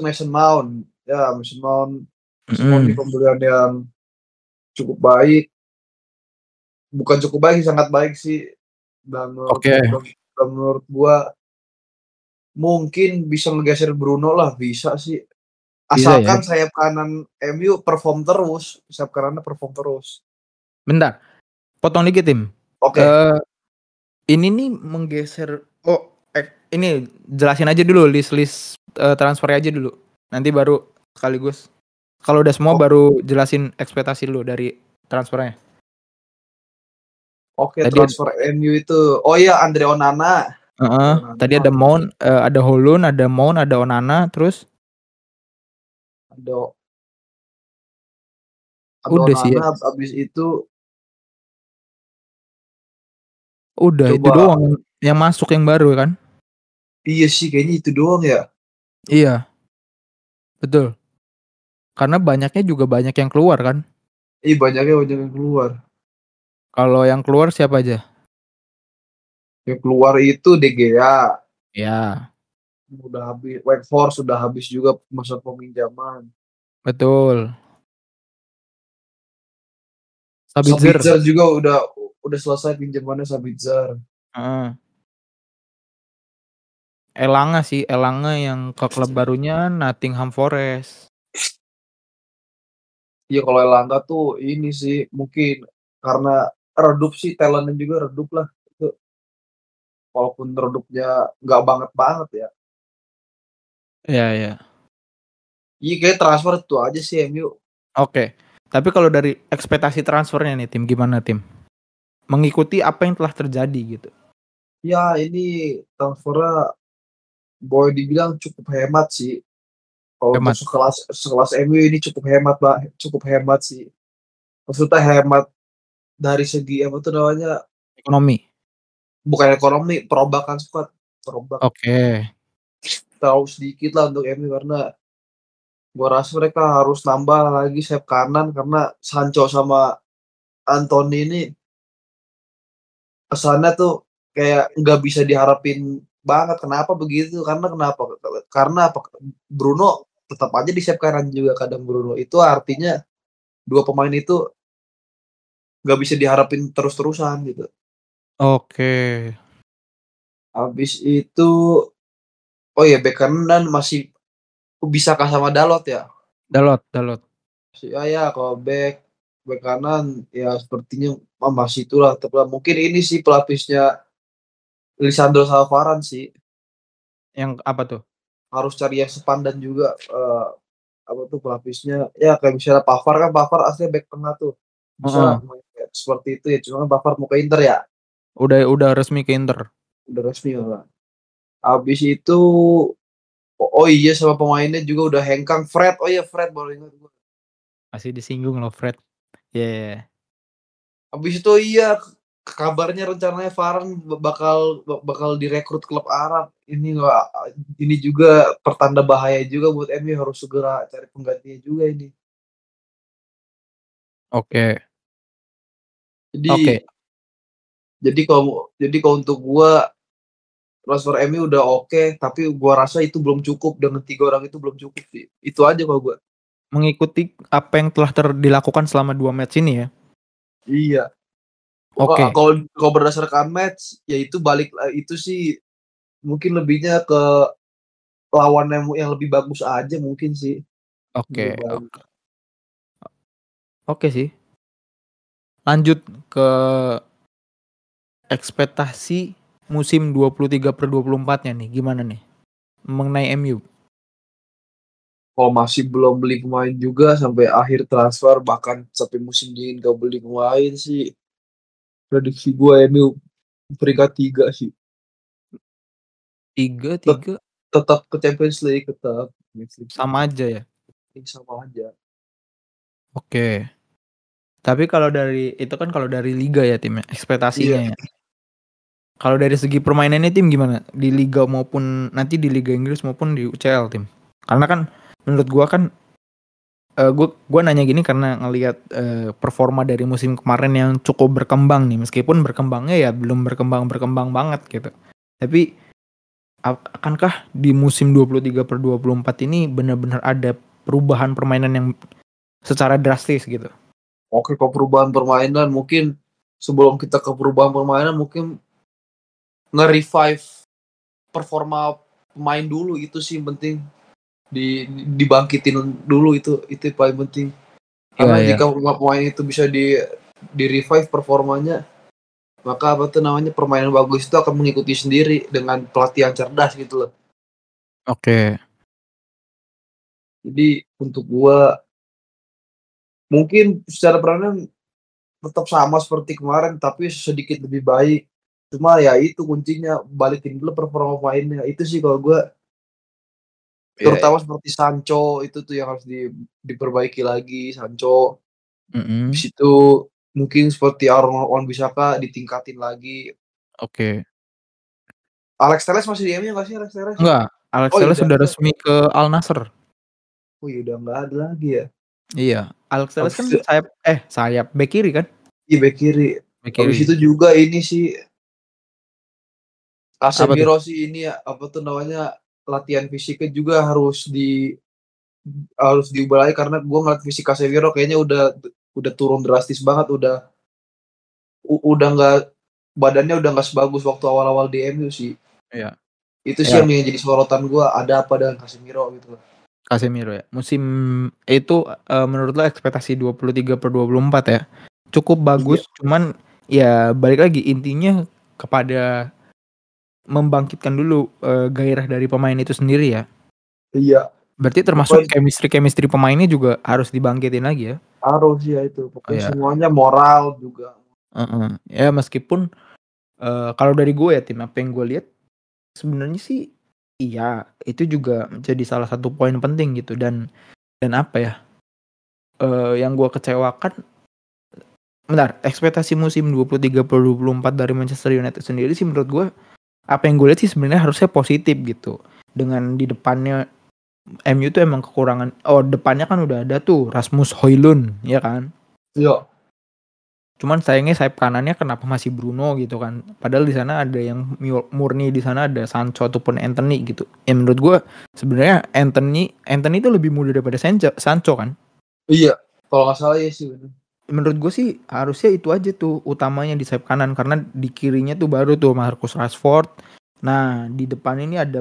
Mason Mount, ya Mason Mount
Mm-mm.
Seperti pembelian yang cukup baik. Bukan cukup baik, sangat baik sih. Dan menurut,
Oke.
dan menurut gua mungkin bisa ngegeser Bruno lah, bisa sih.
Bisa
Asalkan sayap kanan MU perform terus, sayap kanannya perform terus.
bentar potong dikit tim
Oke,
Eh, ini nih menggeser oh eh, ini jelasin aja dulu list list eh, transfer aja dulu nanti baru sekaligus kalau udah semua
Oh.
baru jelasin ekspektasi dulu dari transfernya
oke
tadi-
transfer MU itu. Oh iya Andre Onana.
Heeh,
Onana.
tadi ada Mount eh, ada Holun ada Mount ada Onana terus
Ada ada
Udah sih ya.
Onana, abis itu
udah itu
Coba-
doang yang- masuk yang baru kan
iya sih kayaknya itu doang ya.
iya betul karena banyaknya juga banyak yang keluar kan
Ih banyaknya banyak yang keluar.
Kalau yang keluar siapa aja
Yang keluar itu De Gea.
ya
udah habis Wake Forest sudah habis juga masa peminjaman.
betul Sabitzer
Sabitzer juga udah udah selesai pinjamannya Sabitzer.
Heeh. Elanga sih, Elanga yang ke klub barunya Nottingham Forest.
Iya kalau Elanga tuh ini sih mungkin karena redup sih talentnya juga redup lah. Itu walaupun redupnya nggak banget banget ya.
Iya, iya.
Iya kayak transfer itu aja sih MU.
Oke. Tapi kalau dari ekspektasi transfernya nih tim gimana tim? Mengikuti apa yang telah terjadi gitu.
Ya ini transfernya boleh dibilang cukup hemat sih. Kalau
Hemat.
untuk sekelas sekelas MU ini cukup hemat pak, cukup hemat sih. Maksudnya hemat dari segi apa tuh namanya?
Ekonomi.
bukan ekonomi perombakan squad. Perombakan.
Oke.
terlalu sedikit lah untuk MU karena gua rasa mereka harus nambah lagi sayap kanan karena Sancho sama Anthony ini kesannya tuh kayak nggak bisa diharapin banget. Kenapa begitu? Karena kenapa? Karena apa? Bruno tetap aja di sayap kanan juga kadang Bruno. Itu artinya dua pemain itu nggak bisa diharapin terus-terusan gitu.
Oke.
habis itu oh ya bek kanan masih bisakah sama Dalot ya?
Dalot, Dalot.
ya ya kalau back back kanan ya sepertinya ah, masih itulah tapi mungkin ini sih pelapisnya Lisandro Salvaran sih.
Yang apa tuh?
harus cari yang sepandan juga eh, apa tuh pelapisnya? Ya kayak misalnya Pavard kan Pavard aslinya back tengah tuh. Bisa main kayak seperti itu ya cuma Pavard mau ke Inter ya
Udah udah resmi ke Inter.
udah resmi lah habis itu oh, oh iya sama pemainnya juga udah hengkang Fred oh iya Fred baru ingat gue
Masih disinggung loh Fred. Iya. Yeah.
Habis itu iya kabarnya rencananya Varane bakal bakal direkrut klub Arab. Ini nggak ini juga pertanda bahaya juga buat MU harus segera cari penggantinya juga ini.
Oke.
Jadi Oke. Okay. Jadi kalau jadi kalau untuk gua transfer MU udah oke, okay, tapi gua rasa itu belum cukup dengan tiga orang itu belum cukup sih. Itu aja kalau gua.
Mengikuti apa yang telah dilakukan selama dua match ini ya.
Iya. Oke. Okay. Kalau kalau berdasarkan match, ya itu balik itu sih mungkin lebihnya ke lawan yang, yang lebih bagus aja mungkin sih.
Oke. Okay. Oke okay sih. Lanjut ke ekspektasi musim 23 per 24 nya nih gimana nih? Mengenai MU?
kalau masih belum beli pemain juga sampai akhir transfer bahkan sampai musim dingin gak beli pemain sih. Prediksi gue ini peringkat tiga sih.
Tiga tiga?
tetap ke Champions League tetap.
Sama aja ya?
Sama aja.
Oke tapi kalau dari itu kan kalau dari liga ya tim ekspektasinya iya. ya. Kalau dari segi permainannya tim gimana? Di liga maupun nanti di liga Inggris maupun di UCL tim? Karena kan menurut gua kan uh, eh, gue gua nanya gini karena ngelihat uh, performa dari musim kemarin yang cukup berkembang nih. Meskipun berkembangnya ya belum berkembang berkembang banget gitu. Tapi akankah di musim 23 per 24 ini benar-benar ada perubahan permainan yang secara drastis gitu
oke kok perubahan permainan mungkin sebelum kita ke perubahan permainan mungkin nge-revive performa pemain dulu itu sih penting di dibangkitin dulu itu itu paling penting karena yeah, jika yeah. pemain itu bisa di di revive performanya maka apa tuh namanya permainan bagus itu akan mengikuti sendiri dengan pelatihan cerdas gitu loh
oke okay.
jadi untuk gua mungkin secara peranan tetap sama seperti kemarin tapi sedikit lebih baik cuma ya itu kuncinya balikin dulu performa pemainnya itu sih kalau gua Iya, Terutama yeah. seperti Sancho itu tuh yang harus di, diperbaiki lagi Sancho.
Mm -hmm.
Di situ mungkin seperti Aaron Wan Bisaka ditingkatin lagi.
Oke. Okay.
Alex Telles masih di MU nggak sih Alex Telles?
Enggak, Alex oh, Telles sudah resmi ke Al Nassr.
Oh iya udah nggak ada lagi ya.
Iya, Alex Telles kan sayap eh sayap back kiri kan?
Iya back kiri. Back kiri. Habis itu juga ini sih Casemiro sih ini ya apa tuh namanya latihan fisiknya juga harus di harus diubah lagi karena gue ngeliat fisik Casemiro kayaknya udah udah turun drastis banget udah udah nggak badannya udah nggak sebagus waktu awal-awal di MU sih.
Iya.
Itu sih ya. yang jadi sorotan gue ada apa dengan Casemiro gitu
Casemiro ya. Musim itu uh, menurut lo ekspektasi 23 per 24 ya. Cukup bagus, iya. cuman ya balik lagi intinya kepada membangkitkan dulu uh, gairah dari pemain itu sendiri ya.
Iya.
Berarti termasuk chemistry chemistry pemainnya juga harus dibangkitin lagi ya.
Harus ya itu. Pokoknya oh, iya. semuanya moral juga.
Uh -uh. Ya meskipun uh, kalau dari gue ya tim apa yang gue lihat sebenarnya sih iya itu juga menjadi salah satu poin penting gitu. Dan dan apa ya? Uh, yang gue kecewakan Bentar, ekspektasi musim 23 per 24 dari Manchester United sendiri sih menurut gue apa yang gue lihat sih sebenarnya harusnya positif gitu. Dengan di depannya MU tuh emang kekurangan oh depannya kan udah ada tuh Rasmus Hoylund ya kan?
Iya
cuman sayangnya sayap kanannya kenapa masih Bruno gitu kan? Padahal di sana ada yang murni di sana ada Sancho ataupun Anthony gitu. Ya menurut gue sebenarnya Anthony Anthony itu lebih muda daripada Sancho Sancho kan?
Iya kalau nggak salah ya sih bener.
Menurut gue sih harusnya itu aja tuh utamanya di sayap kanan karena di kirinya tuh baru tuh Marcus Rashford. Nah di depan ini ada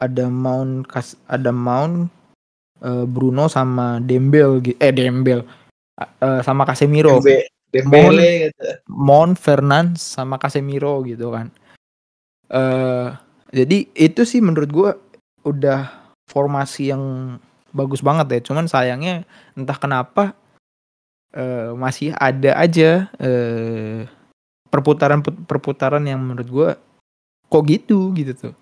ada Mount kas ada Mount uh, Bruno sama Dembel eh Dembel uh, sama Casemiro.
Dembe, Dembele gitu.
Mount Fernand sama Casemiro gitu kan. Uh, jadi itu sih menurut gue udah formasi yang bagus banget ya. Cuman sayangnya entah kenapa uh, masih ada aja uh, perputaran perputaran yang menurut gue kok gitu gitu tuh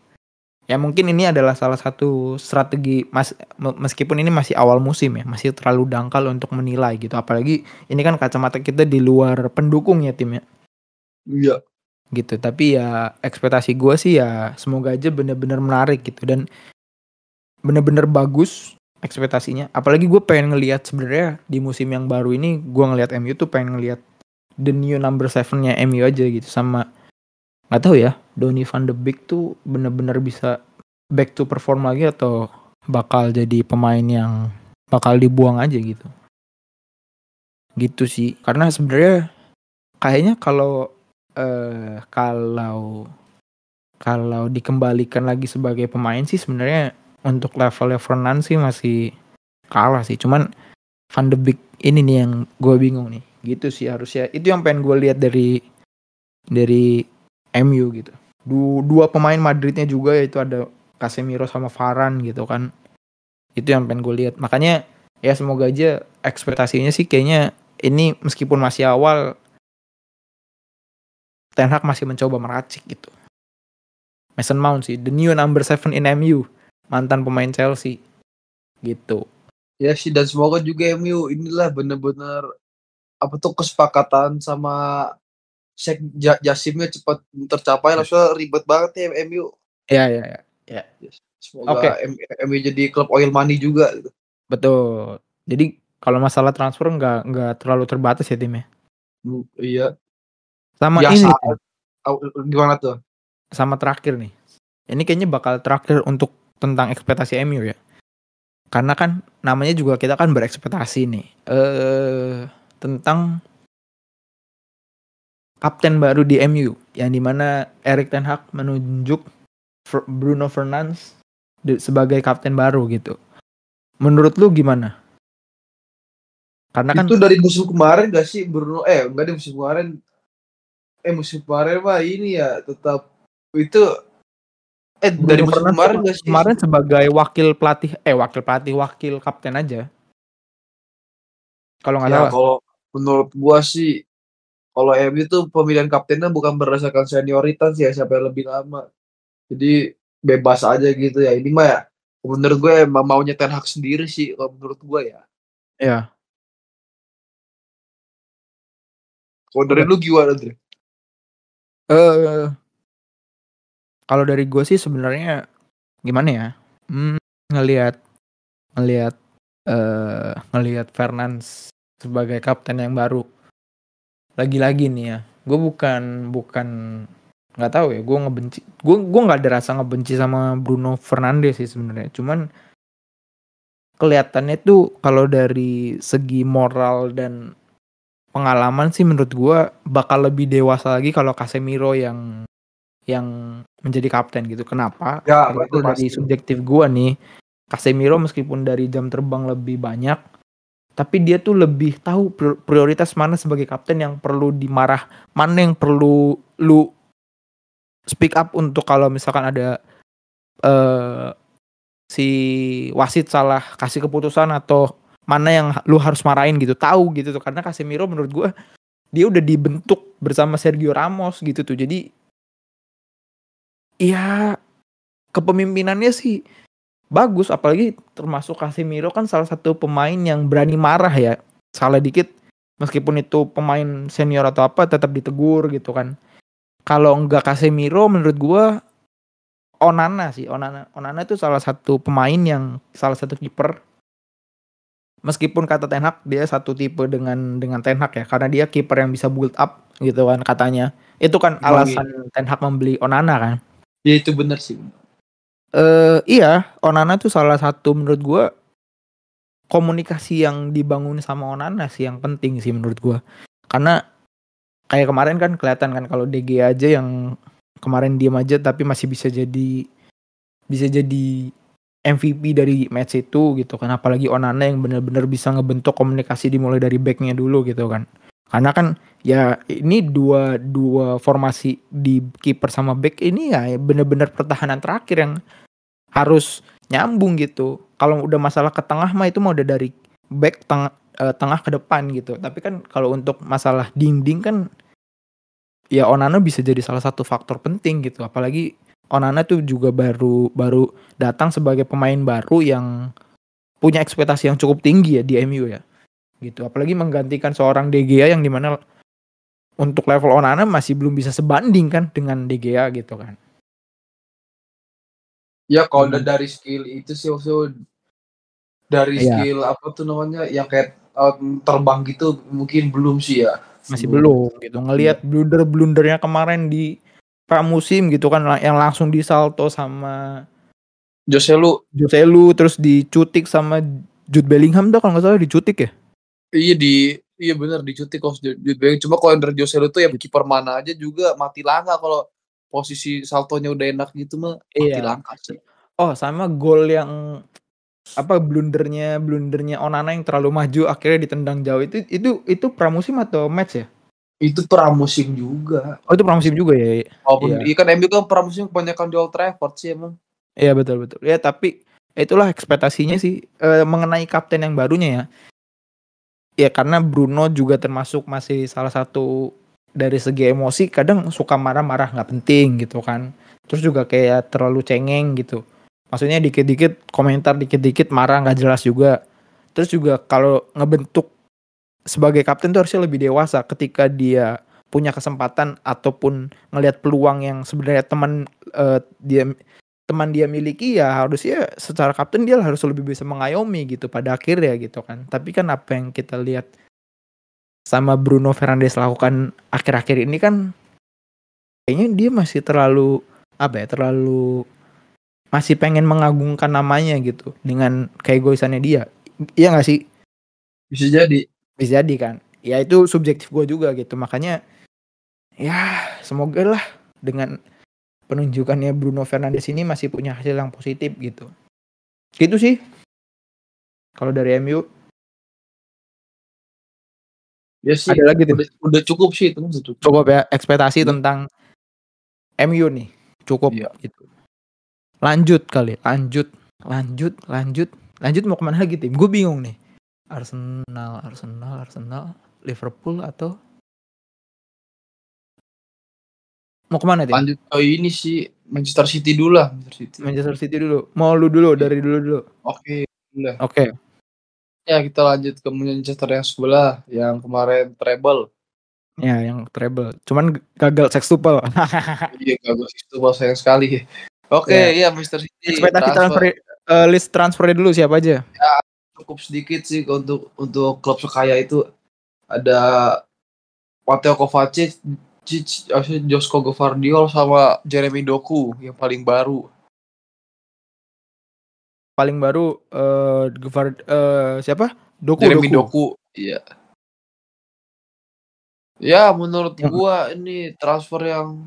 Ya mungkin ini adalah salah satu strategi mas meskipun ini masih awal musim ya, masih terlalu dangkal untuk menilai gitu. Apalagi ini kan kacamata kita di luar pendukung ya tim ya.
Iya.
Gitu. Tapi ya ekspektasi gue sih ya semoga aja bener-bener menarik gitu dan bener-bener bagus ekspektasinya. Apalagi gue pengen ngelihat sebenarnya di musim yang baru ini gue ngelihat MU tuh pengen ngelihat the new number seven-nya MU aja gitu sama nggak tahu ya Donny van de Beek tuh bener-bener bisa back to perform lagi atau bakal jadi pemain yang bakal dibuang aja gitu? Gitu sih karena sebenarnya kayaknya kalau eh, kalau kalau dikembalikan lagi sebagai pemain sih sebenarnya untuk levelnya Fernand sih masih kalah sih. Cuman Van de Beek ini nih yang gue bingung nih. Gitu sih harusnya. Itu yang pengen gue lihat dari dari MU gitu. Du, dua pemain Madridnya juga yaitu ada Casemiro sama Varane gitu kan. Itu yang pengen gue lihat. Makanya ya semoga aja ekspektasinya sih kayaknya ini meskipun masih awal Ten Hag masih mencoba meracik gitu. Mason Mount sih, the new number seven in MU, mantan pemain Chelsea. Gitu.
Ya sih dan semoga juga MU inilah bener-bener apa tuh kesepakatan sama Sheikh Jasimnya cepat tercapai
Ya.
langsung ribet banget ya MU.
Ya ya ya. ya.
Semoga
Oke.
M- MU jadi klub oil money juga. gitu.
Betul. Jadi kalau masalah transfer nggak nggak terlalu terbatas ya timnya.
Hmm, Iya.
Sama
Biasa.
ini Tim.
Au- Gimana tuh?
sama terakhir nih. Ini kayaknya bakal terakhir untuk tentang ekspektasi MU ya. Karena kan namanya juga kita kan berekspektasi nih. Eh tentang kapten baru di MU yang di mana Erik ten Hag menunjuk Bruno Fernandes sebagai kapten baru gitu. Menurut lu gimana? Karena kan
Itu dari musim kemarin gak sih Bruno? Eh enggak di musim kemarin. Eh musim kemarin mah ini ya tetap itu eh
Bruno
dari musim
Fernandes
kemarin gak sih?
kemarin sebagai wakil pelatih eh wakil pelatih wakil kapten aja. Kalau nggak
ya
salah.
kalau menurut gua sih kalau MU itu pemilihan kaptennya bukan berdasarkan senioritas ya siapa yang lebih lama. Jadi bebas aja gitu ya. Ini mah ya menurut gue emang maunya Ten Hag sendiri sih kalau menurut gua ya.
Iya.
Kalau dari lu gimana, Dre?
Eh kalau dari gue sih sebenarnya gimana ya? Hmm, ngelihat ngelihat eh ngelihat Fernandes sebagai kapten yang baru. Lagi-lagi nih ya, gue bukan bukan nggak tahu ya, gue ngebenci, gue gue nggak ada rasa ngebenci sama Bruno Fernandes sih sebenarnya. Cuman kelihatannya tuh kalau dari segi moral dan pengalaman sih menurut gua bakal lebih dewasa lagi kalau Casemiro yang yang menjadi kapten gitu. Kenapa?
Ya, betul,
dari subjektif gua nih, Casemiro meskipun dari jam terbang lebih banyak, tapi dia tuh lebih tahu prior- prioritas mana sebagai kapten yang perlu dimarah, mana yang perlu lu speak up untuk kalau misalkan ada eh si wasit salah kasih keputusan atau mana yang lu harus marahin gitu. Tahu gitu tuh. Karena Casemiro menurut gua dia udah dibentuk bersama Sergio Ramos gitu tuh. Jadi ya kepemimpinannya sih bagus apalagi termasuk Casemiro kan salah satu pemain yang berani marah ya. Salah dikit meskipun itu pemain senior atau apa tetap ditegur gitu kan. Kalau enggak Casemiro menurut gua Onana sih. Onana Onana itu salah satu pemain yang salah satu kiper. Meskipun kata Ten Hag dia satu tipe dengan dengan Ten Hag ya karena dia kiper yang bisa build up gitu kan katanya. Itu kan alasan Ten Hag membeli Onana kan?
Ya itu benar sih.
Eh iya Onana tuh salah satu menurut gua komunikasi yang dibangun sama Onana sih yang penting sih menurut gua. Karena kayak kemarin kan kelihatan kan kalau DG aja yang kemarin diem aja tapi masih bisa jadi bisa jadi MVP dari match itu gitu kan. Apalagi Onana yang benar-benar bisa ngebentuk komunikasi dimulai dari backnya dulu gitu kan karena kan ya ini dua dua formasi di kiper sama back ini ya benar-benar pertahanan terakhir yang harus nyambung gitu. Kalau udah masalah ke tengah mah itu mah udah dari back tengah eh, tengah ke depan gitu. Tapi kan kalau untuk masalah dinding kan ya Onana bisa jadi salah satu faktor penting gitu. Apalagi Onana tuh juga baru baru datang sebagai pemain baru yang punya ekspektasi yang cukup tinggi ya di MU ya. Gitu. Apalagi menggantikan seorang De Gea yang di mana untuk level Onana masih belum bisa sebanding kan dengan De Gea gitu kan.
Ya kalau
Hmm.
dari skill itu sih so, dari
Iya.
skill apa tuh namanya yang kayak uh, terbang gitu mungkin belum sih ya.
Masih belum gitu. Ngelihat blunder-blundernya kemarin di pramusim gitu kan yang langsung disalto sama
Jose lu
Joselu terus dicutik sama Jude Bellingham tuh kalau nggak salah dicutik ya.
Iya di iya bener dicutik kok Jude Bellingham. Cuma kalau yang dari Jose lu tuh ya kiper mana aja juga mati langka kalau posisi saltonya udah enak gitu mah mati
Iya.
langka sih.
Oh sama gol yang apa blundernya blundernya Onana yang terlalu maju akhirnya ditendang jauh itu itu itu pramusim atau match ya?
Itu pramusim juga.
Oh itu pramusim juga ya.
Walaupun
Iya.
iya. kan MU kan pramusim kebanyakan di Old Trafford sih emang.
Iya betul betul. Ya tapi itulah ekspektasinya sih eh, mengenai kapten yang barunya ya. Ya karena Bruno juga termasuk masih salah satu dari segi emosi kadang suka marah-marah nggak penting gitu kan. Terus juga kayak terlalu cengeng gitu. Maksudnya dikit-dikit komentar dikit-dikit marah nggak jelas juga. Terus juga kalau ngebentuk sebagai kapten tuh harusnya lebih dewasa ketika dia punya kesempatan ataupun ngelihat peluang yang sebenarnya teman eh, dia teman dia miliki ya harusnya secara kapten dia harus lebih bisa mengayomi gitu pada akhirnya gitu kan. Tapi kan apa yang kita lihat sama Bruno Fernandes lakukan akhir-akhir ini kan kayaknya dia masih terlalu apa ya terlalu masih pengen mengagungkan namanya gitu dengan keegoisannya dia. Iya gak sih?
Bisa jadi.
Bisa jadi kan. Ya itu subjektif gue juga gitu. Makanya ya semoga lah dengan penunjukannya Bruno Fernandes ini masih punya hasil yang positif gitu. Gitu sih. Kalau dari MU
Ya sih.
ada lagi tuh.
Udah, udah cukup sih itu udah cukup.
Cukup ya ekspektasi
Iya.
tentang MU nih. Cukup
Iya.
gitu. Lanjut kali, lanjut, lanjut, lanjut, lanjut mau ke mana lagi tim? Gue bingung nih. Arsenal, Arsenal, Arsenal, Liverpool atau mau ke mana tim?
Lanjut ke ini sih Manchester City dulu lah. Manchester City.
Manchester City dulu. Mau lu dulu dari dulu dulu.
Oke. Udah.
Oke.
Ya kita lanjut ke Manchester yang sebelah yang kemarin treble.
Ya, yang treble. Cuman gagal sextuple.
Iya itu bahasa sayang sekali. Oke,
Ya.
iya Manchester City
Ekspektasi transfer eh, list transfernya dulu siapa aja?
cukup sedikit sih untuk untuk klub sekaya itu ada Mateo Kovacic, Josko Gvardiol sama Jeremy Doku yang paling baru.
Paling baru eh Gvar- eh, siapa? Doku
Jeremy
Doku.
Doku, iya. Ya menurut
Yang-
gua ini transfer yang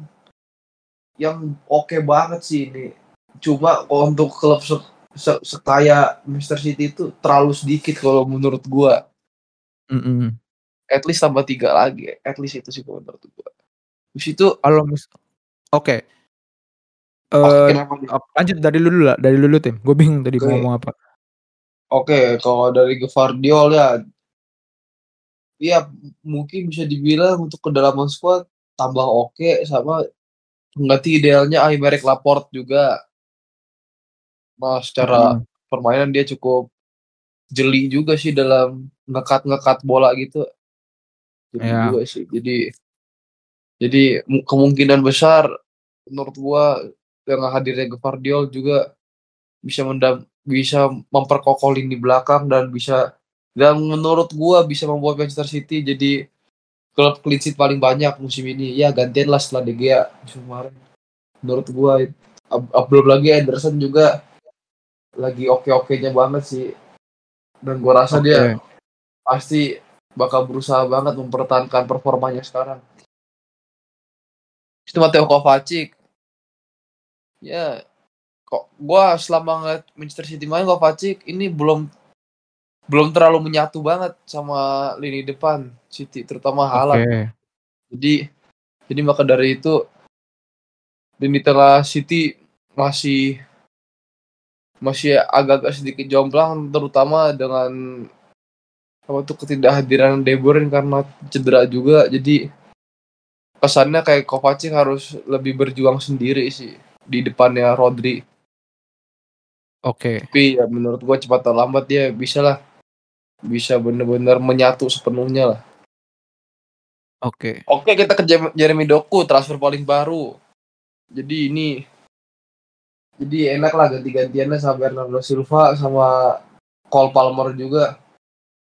yang oke banget sih ini. Cuma untuk klub se se- sekaya Manchester City itu terlalu sedikit kalau menurut gua.
Mm-mm.
At least tambah tiga lagi. At least itu sih menurut gua. Di situ
Kalau mis Oke. Eh,
oke, kenapa nih?
ap- lanjut dari lu dulu lah, dari lu dulu, tim. Gue bingung tadi mau
Oke.
ngomong apa.
Oke, kalau dari Gvardiol ya, ya mungkin bisa dibilang untuk kedalaman squad tambah oke sama mengganti idealnya Aymeric Laporte juga. Nah, secara
Mm.
permainan dia cukup jeli juga sih dalam ngekat-ngekat bola gitu. Jeli
Ya.
juga sih. Jadi jadi mu- kemungkinan besar menurut gua dengan hadirnya Gvardiol juga bisa mendam bisa memperkokoh lini belakang dan bisa dan menurut gua bisa membuat Manchester City jadi klub clean sheet paling banyak musim ini. Ya gantian lah setelah De Gea musim kemarin. Menurut gua belum lagi Ederson juga lagi oke-okenya banget sih. Dan gua rasa dia
Oke.
pasti bakal berusaha banget mempertahankan performanya sekarang. Itu Mateo Kovacic. Ya, kok gua selama ngeliat Manchester City main Kovacic ini belum belum terlalu menyatu banget sama lini depan City, terutama Haaland.
Oke.
Jadi jadi maka dari itu lini tengah City masih masih agak-agak sedikit jomplang terutama dengan apa tuh ketidakhadiran De Bruyne karena cedera juga jadi kesannya kayak Kovacic harus lebih berjuang sendiri sih di depannya Rodri.
Oke.
Tapi ya menurut gua cepat atau lambat dia bisa lah bisa bener-bener menyatu sepenuhnya lah.
Oke.
Oke kita ke Jeremy Doku transfer paling baru. Jadi ini jadi enak lah ganti-gantiannya sama Bernardo Silva sama Cole Palmer juga.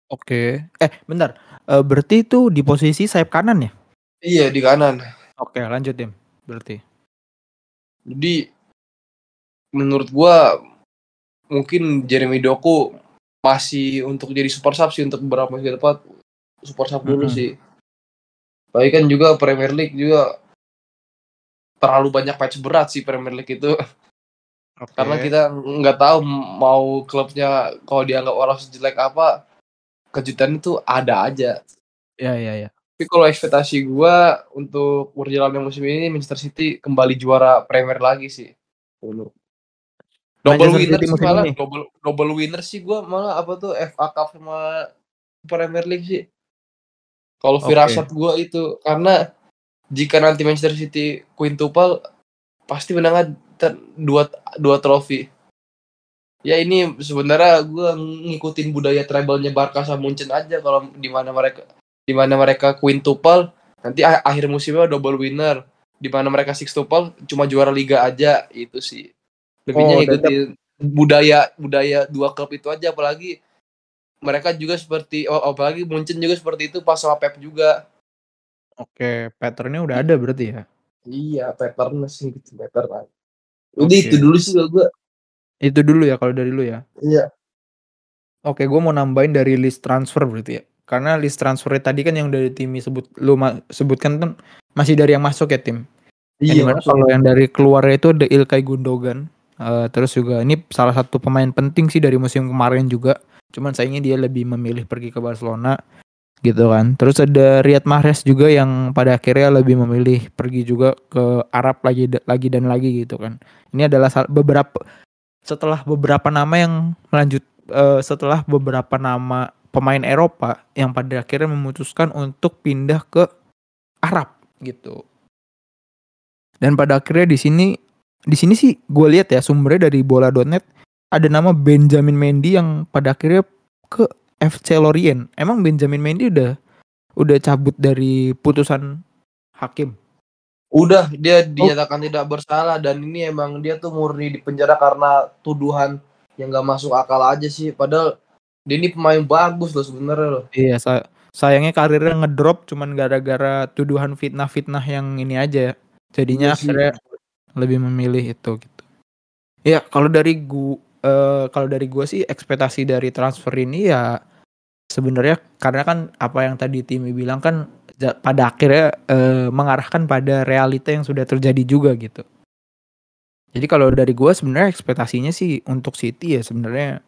Oke. Eh, bentar. Eh, berarti itu di posisi sayap kanan ya?
Iya di kanan.
Oke, lanjut Tim. Berarti.
Jadi menurut gua mungkin Jeremy Doku masih untuk jadi super sub sih untuk beberapa musim depan super sub dulu
Mhm.
sih. Tapi kan juga Premier League juga terlalu banyak patch berat sih Premier League itu
Oke.
karena kita nggak tahu mau klubnya kalau dianggap orang sejelek apa kejutan itu ada aja.
Ya, ya, ya.
Tapi kalau ekspektasi gua untuk berjalannya musim ini Manchester City kembali juara Premier lagi sih. Dulu. Double
Manchester
winner sih malah
ini?
double double winner sih gua malah apa tuh FA Cup sama Premier League sih. Kalau firasat gua itu karena jika nanti Manchester City quintuple pasti menangnya ter- dua dua trofi. Ya ini sebenarnya gua ngikutin budaya treble-nya Barca sama Munchen aja kalau di mana mereka di mana mereka quintuple nanti akhir musimnya double winner. Di mana mereka sextuple cuma juara liga aja itu sih. Lebihnya
Oh,
ngikutin budaya budaya dua klub itu aja apalagi mereka juga seperti oh, apalagi Munchen juga seperti itu pas sama Pep juga.
Oke, patternnya udah ada berarti ya?
Iya, pattern sih gitu, pattern. Udah itu dulu sih kalau gua.
Itu dulu ya kalau dari lu ya?
Iya.
Oke, gue mau nambahin dari list transfer berarti ya. Karena list transfer tadi kan yang dari tim sebut lu ma- sebutkan kan masih dari yang masuk ya tim. Yang
Iya,
di mana kalau yang dari keluar itu ada Ilkay Gundogan. Eh, terus juga ini salah satu pemain penting sih dari musim kemarin juga. Cuman sayangnya dia lebih memilih pergi ke Barcelona gitu kan. Terus ada Riyad Mahrez juga yang pada akhirnya lebih memilih pergi juga ke Arab lagi lagi dan lagi gitu kan. Ini adalah beberapa setelah beberapa nama yang melanjut eh, setelah beberapa nama pemain Eropa yang pada akhirnya memutuskan untuk pindah ke Arab gitu. Dan pada akhirnya di sini di sini sih gue lihat ya sumbernya dari bola.net ada nama Benjamin Mendy yang pada akhirnya ke FC Lorient. Emang Benjamin Mendy udah udah cabut dari putusan hakim.
Udah dia dinyatakan tidak bersalah dan ini emang dia tuh murni di penjara karena tuduhan yang gak masuk akal aja sih. Padahal dia ini pemain bagus loh sebenarnya loh.
Iya, sa- sayangnya karirnya ngedrop cuman gara-gara tuduhan fitnah-fitnah yang ini aja. ya. Jadinya
Iya sih.
akhirnya lebih memilih itu gitu. Ya, kalau dari gua eh, kalau dari gua sih ekspektasi dari transfer ini ya sebenarnya karena kan apa yang tadi Timi bilang kan pada akhirnya eh, mengarahkan pada realita yang sudah terjadi juga gitu. Jadi kalau dari gua sebenarnya ekspektasinya sih untuk City ya sebenarnya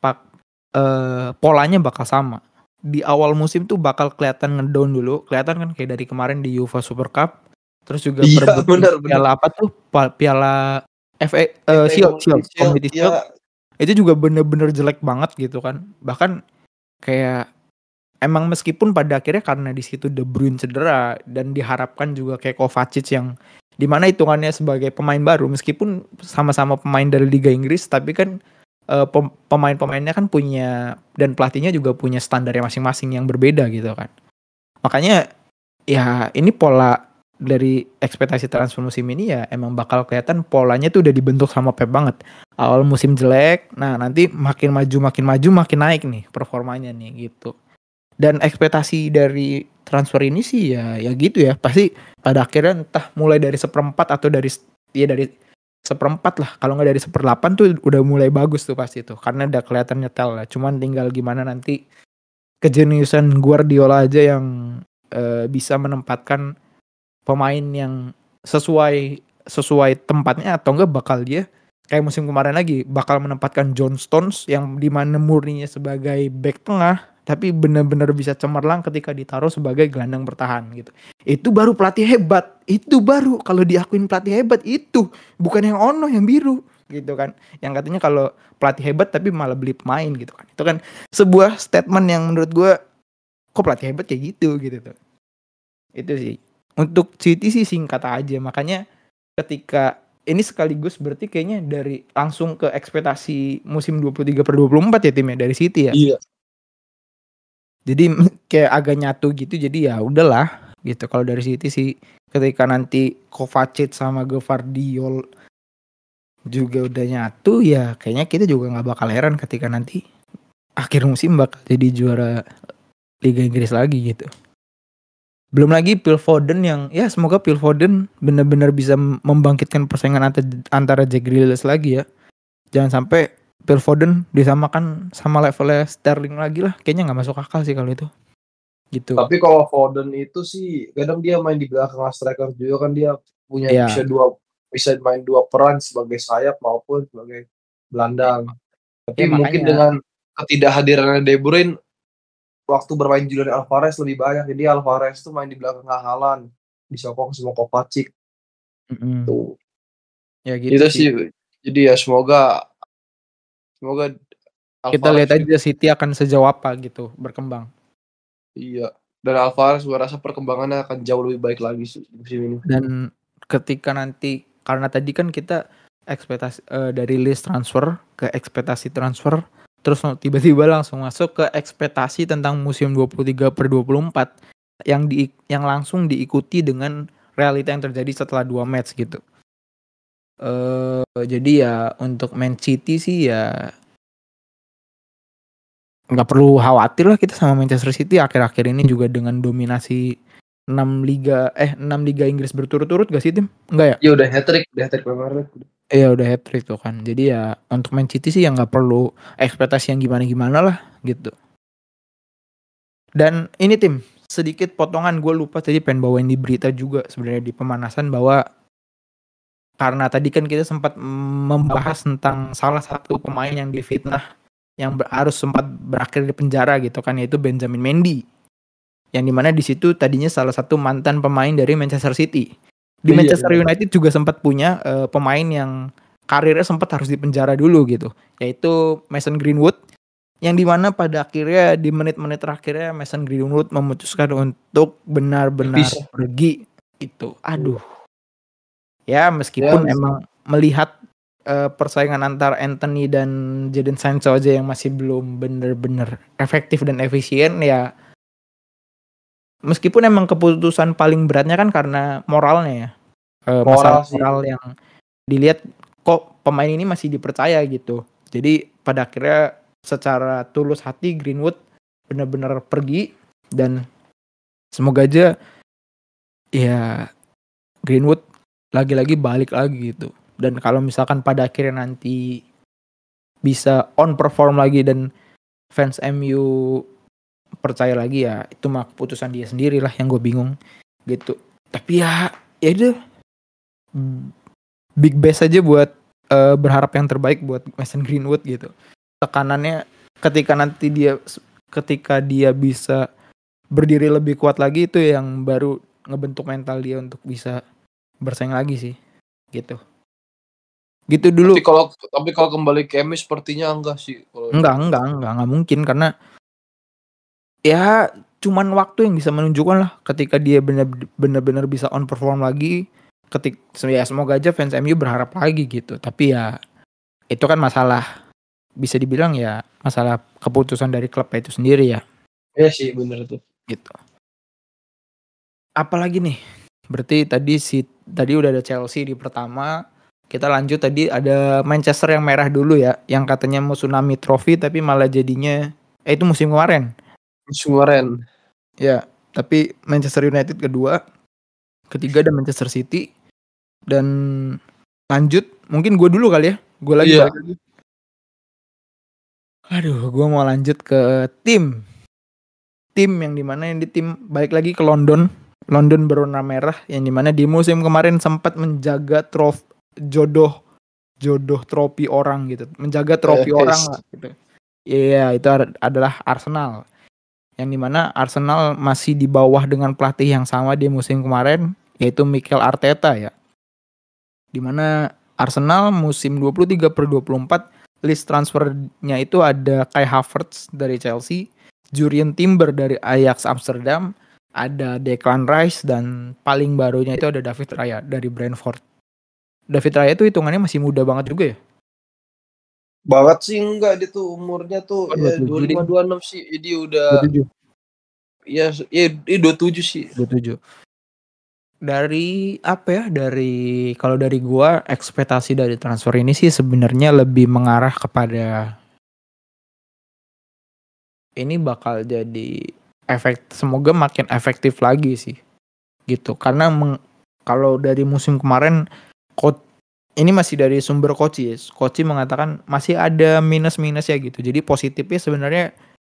pak eh, polanya bakal sama. Di awal musim tuh bakal kelihatan ngedown dulu, kelihatan kan kayak dari kemarin di UEFA Super Cup. Terus juga
Iya,
perebutan
benar, benar.
piala apa tuh? Piala FA eh, Shield, Shield, Community Shield
ya,
itu juga bener-bener jelek banget gitu kan bahkan kayak emang meskipun pada akhirnya karena di situ De Bruyne cedera dan diharapkan juga kayak Kovacic yang di mana hitungannya sebagai pemain baru meskipun sama-sama pemain dari Liga Inggris tapi kan eh, pem- pemain-pemainnya kan punya dan pelatihnya juga punya standarnya masing-masing yang berbeda gitu kan. Makanya ya ini pola dari ekspektasi transfer musim ini ya emang bakal kelihatan polanya tuh udah dibentuk sama Pep banget. Awal musim jelek, nah nanti makin maju makin maju makin naik nih performanya nih gitu. Dan ekspektasi dari transfer ini sih ya ya gitu ya. Pasti pada akhirnya entah mulai dari seperempat atau dari ya dari seperempat lah kalau nggak dari seperdelapan tuh udah mulai bagus tuh pasti tuh karena udah kelihatan nyetel lah. Cuman tinggal gimana nanti kejeniusan Guardiola aja yang eh, bisa menempatkan pemain yang sesuai sesuai tempatnya atau enggak bakal dia kayak musim kemarin lagi bakal menempatkan John Stones yang di mana murninya sebagai back tengah tapi benar-benar bisa cemerlang ketika ditaruh sebagai gelandang bertahan gitu. Itu baru pelatih hebat. Itu baru kalau diakuin pelatih hebat itu bukan yang ono yang biru gitu kan. Yang katanya kalau pelatih hebat tapi malah beli pemain gitu kan. Itu kan sebuah statement yang menurut gua kok pelatih hebat kayak gitu gitu tuh. Itu sih. Untuk City sih singkat aja makanya ketika ini sekaligus berarti kayaknya dari langsung ke ekspektasi musim 23 per 24 ya timnya dari City ya.
Iya.
Jadi kayak agak nyatu gitu jadi ya udahlah gitu kalau dari City sih ketika nanti Kovacic sama Gvardiol juga udah nyatu ya kayaknya kita juga nggak bakal heran ketika nanti akhir musim bakal jadi juara Liga Inggris lagi gitu. Belum lagi Phil Foden yang ya semoga Phil Foden benar-benar bisa membangkitkan persaingan antara, antara Jack Grealish lagi ya. Jangan sampai Phil Foden disamakan sama levelnya Sterling lagi lah. Kayaknya nggak masuk akal sih kalau itu. Gitu.
Tapi kalau Foden itu sih kadang dia main di belakang striker juga kan dia punya
Iya.
bisa dua bisa main dua peran sebagai sayap maupun sebagai gelandang. Tapi
Ya,
mungkin
makanya.
dengan ketidakhadiran De Bruyne waktu bermain Julian Alvarez lebih banyak. Jadi Alvarez tuh main di belakang Haaland, disokong sama Kovacic
Mm-mm.
tuh.
Ya gitu
Itu
sih.
sih. Jadi ya semoga semoga
Kita lihat
Alvarez
aja City akan sejauh apa gitu berkembang.
Iya. Dan Alvarez gue rasa perkembangannya akan jauh lebih baik lagi sih musim ini.
Dan ketika nanti karena tadi kan kita ekspektasi eh, dari list transfer ke ekspektasi transfer terus tiba-tiba langsung masuk ke ekspektasi tentang musim 23 per 24 yang di yang langsung diikuti dengan realita yang terjadi setelah dua match gitu. Eh jadi ya untuk Man City sih ya nggak perlu khawatir lah kita sama Manchester City akhir-akhir ini juga dengan dominasi 6 liga eh 6 liga Inggris berturut-turut gak sih tim? Enggak ya?
Ya udah hat trick, udah hat trick League.
Iya udah hat trick tuh kan. Jadi ya untuk Man City sih ya nggak perlu ekspektasi yang gimana-gimana lah gitu. Dan ini tim sedikit potongan gue lupa tadi pengen bawain di berita juga sebenarnya di pemanasan bahwa karena tadi kan kita sempat membahas tentang salah satu pemain yang difitnah yang harus sempat berakhir di penjara gitu kan yaitu Benjamin Mendy. Yang di mana di situ tadinya salah satu mantan pemain dari Manchester City. Di
Iya,
Manchester
iya.
United juga sempat punya eh, pemain yang karirnya sempat harus dipenjara dulu gitu yaitu Mason Greenwood. Yang di mana pada akhirnya di menit-menit terakhirnya Mason Greenwood memutuskan untuk benar-benar pergi gitu. Aduh ya meskipun
Ya,
emang melihat eh, persaingan antar Anthony dan Jadon Sancho aja yang masih belum bener-bener efektif dan efisien ya meskipun emang keputusan paling beratnya kan karena moralnya ya masalah
Moral sih.
moral yang dilihat kok pemain ini masih dipercaya gitu jadi pada akhirnya secara tulus hati Greenwood benar-benar pergi dan semoga aja ya Greenwood lagi-lagi balik lagi gitu. Dan kalau misalkan pada akhirnya nanti bisa on perform lagi dan fans MU percaya lagi ya itu mah keputusan dia sendiri lah yang gue bingung gitu. Tapi ya ya itu big best aja buat eh, berharap yang terbaik buat Mason Greenwood gitu. Tekanannya ketika nanti dia ketika dia bisa berdiri lebih kuat lagi itu yang baru ngebentuk mental dia untuk bisa bersaing lagi sih gitu gitu dulu
Tapi kalau tapi kalau kembali ke MU sepertinya enggak sih. Kalau
enggak enggak enggak enggak mungkin karena ya cuman waktu yang bisa menunjukkan lah ketika dia benar benar bisa on perform lagi ketik ya semoga aja fans MU berharap lagi gitu tapi ya itu kan masalah bisa dibilang ya masalah keputusan dari klub itu sendiri ya
Iya sih bener tuh.
gitu. Apalagi nih? Berarti tadi si tadi udah ada Chelsea di pertama. Kita lanjut tadi ada Manchester yang merah dulu ya, yang katanya mau tsunami trophy tapi malah jadinya eh itu musim kemarin.
Sumeren.
Ya, tapi Manchester United kedua, ketiga ada Manchester City dan lanjut mungkin gue dulu kali ya. Gue lagi balik lagi. Aduh, gue mau lanjut ke tim. Tim yang di mana ini tim balik lagi ke London. London berwarna merah yang di mana di musim kemarin sempat menjaga trof jodoh jodoh trofi orang gitu, menjaga trofi
Eh,
orang lah gitu. Iya, itu ad- adalah Arsenal. Yang di mana Arsenal masih di bawah dengan pelatih yang sama di musim kemarin, yaitu Mikel Arteta ya. Di mana Arsenal musim 23 per 24 list transfernya itu ada Kai Havertz dari Chelsea, Jurien Timber dari Ajax Amsterdam, ada Declan Rice dan paling barunya itu ada David Raya dari Brentford. David Raya tuh hitungannya masih muda banget juga ya?
Banget sih enggak dia tuh umurnya tuh
Oh,
ya
27
25 26 sih. Jadi udah
27.
ya ya ya 27 sih.
27. Dari apa ya? Dari kalau dari gua ekspektasi dari transfer ini sih sebenarnya lebih mengarah kepada ini bakal jadi efek semoga makin efektif lagi sih. Gitu. Karena meng- kalau dari musim kemarin coach ini masih dari sumber coach ya. Coach mengatakan masih ada minus-minus ya gitu. Jadi positifnya sebenarnya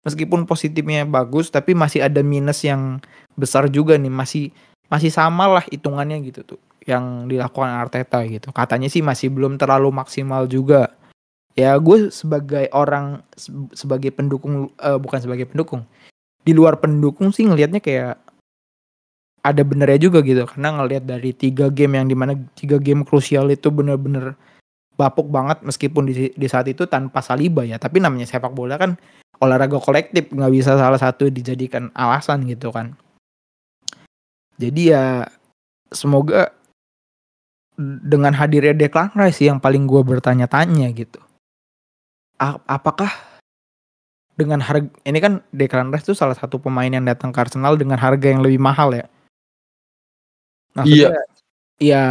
meskipun positifnya bagus tapi masih ada minus yang besar juga nih. Masih masih sama lah hitungannya gitu tuh yang dilakukan Arteta gitu. Katanya sih masih belum terlalu maksimal juga. Ya gue sebagai orang se- sebagai pendukung eh, bukan sebagai pendukung di luar pendukung sih ngelihatnya kayak ada benernya juga gitu. Karena ngelihat dari tiga game yang di mana tiga game krusial itu bener-bener bapuk banget meskipun di, di saat itu tanpa Saliba ya. Tapi namanya sepak bola kan olahraga kolektif nggak bisa salah satu dijadikan alasan gitu kan. Jadi ya semoga dengan hadirnya Declan Rice yang paling gue bertanya-tanya gitu. Apakah dengan harga ini kan Declan Rice tuh salah satu pemain yang datang ke Arsenal dengan harga yang lebih mahal ya Maksudnya, ya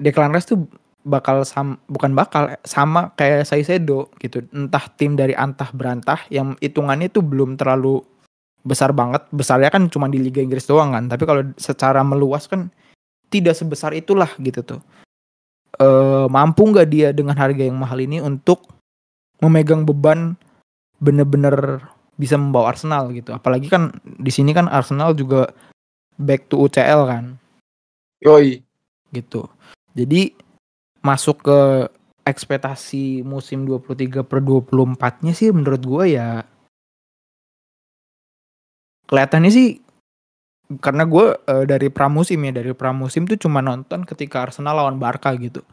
Declan Rice tuh bakal sam, bukan bakal sama kayak Saisedo gitu. Entah tim dari antah berantah yang hitungannya tuh belum terlalu besar banget. Besarnya kan cuma di Liga Inggris doang kan. Tapi kalau secara meluas kan tidak sebesar itulah gitu tuh. Eh mampu nggak dia dengan harga yang mahal ini untuk memegang beban bener-bener bisa membawa Arsenal gitu. Apalagi kan di sini kan Arsenal juga back to UCL kan
Yoi.
gitu. Jadi masuk ke ekspektasi musim 23 per 24-nya sih menurut gua ya kelihatannya sih karena gue dari pramusim ya dari pramusim tuh cuma nonton ketika Arsenal lawan Barca gitu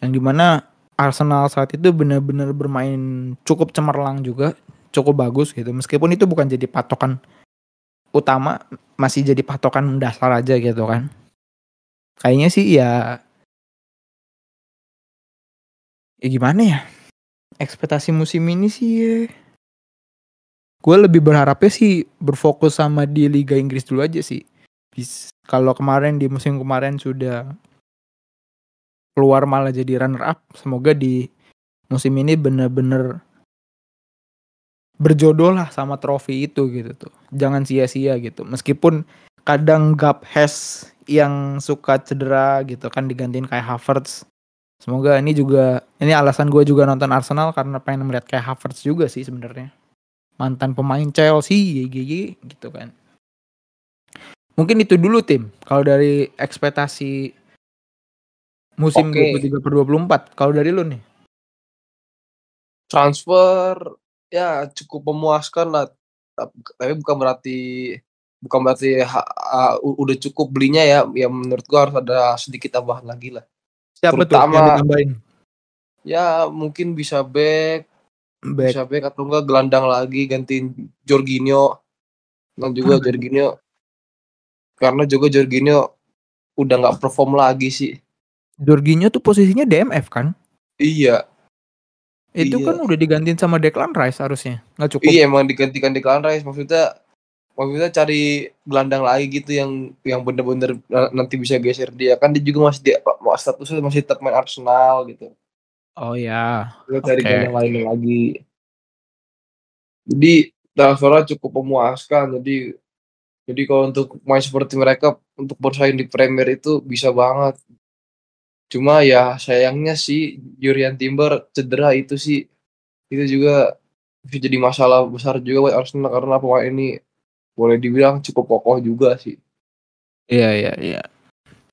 yang di mana Arsenal saat itu benar-benar bermain cukup cemerlang juga cukup bagus gitu. Meskipun itu bukan jadi patokan utama masih jadi patokan dasar aja gitu kan. Kayaknya sih ya ya gimana ya? Ekspektasi musim ini sih ya. Gue lebih berharapnya sih berfokus sama di Liga Inggris dulu aja sih. Kalau kemarin di musim kemarin sudah keluar malah jadi runner up. Semoga di musim ini bener-bener berjodoh lah sama trofi itu gitu tuh. Jangan sia-sia gitu. Meskipun kadang gap has yang suka cedera gitu kan digantiin kayak Havertz. Semoga ini juga ini alasan gue juga nonton Arsenal karena pengen melihat kayak Havertz juga sih sebenarnya. Mantan pemain Chelsea GG gitu kan. Mungkin itu dulu tim. Kalau dari ekspektasi musim
Oke.
23 per 24 kalau dari lu nih
Transfer ya cukup memuaskan lah. Tap- Tapi bukan berarti bukan berarti ha- ha- u- udah cukup belinya ya. Ya menurut gua harus ada sedikit tambahan lagi lah.
siapa tuh yang ditambahin
Ya mungkin bisa back,
back
bisa back atau enggak gelandang lagi gantiin Jorginho. Dan juga
Ah.
Jorginho karena juga Jorginho udah nggak perform lagi sih.
Jorginho tuh posisinya DMF kan
Iya,
itu
Iya.
kan udah digantiin sama Declan Rice harusnya nggak cukup
iya emang digantikan Declan Rice maksudnya maksudnya cari gelandang lagi gitu yang yang bener-bener na- nanti bisa geser dia kan dia juga masih di statusnya masih tetap main Arsenal gitu.
oh ya
Kita cari
Oke.
gelandang lain lagi. Jadi transfernya cukup memuaskan. Jadi jadi kalau untuk main seperti mereka untuk bersaing di Premier itu bisa banget. Cuma ya sayangnya sih Jurian Timber cedera itu sih itu juga bisa jadi masalah besar juga buat Arsenal karena pemain ini boleh dibilang cukup kokoh juga sih.
iya iya iya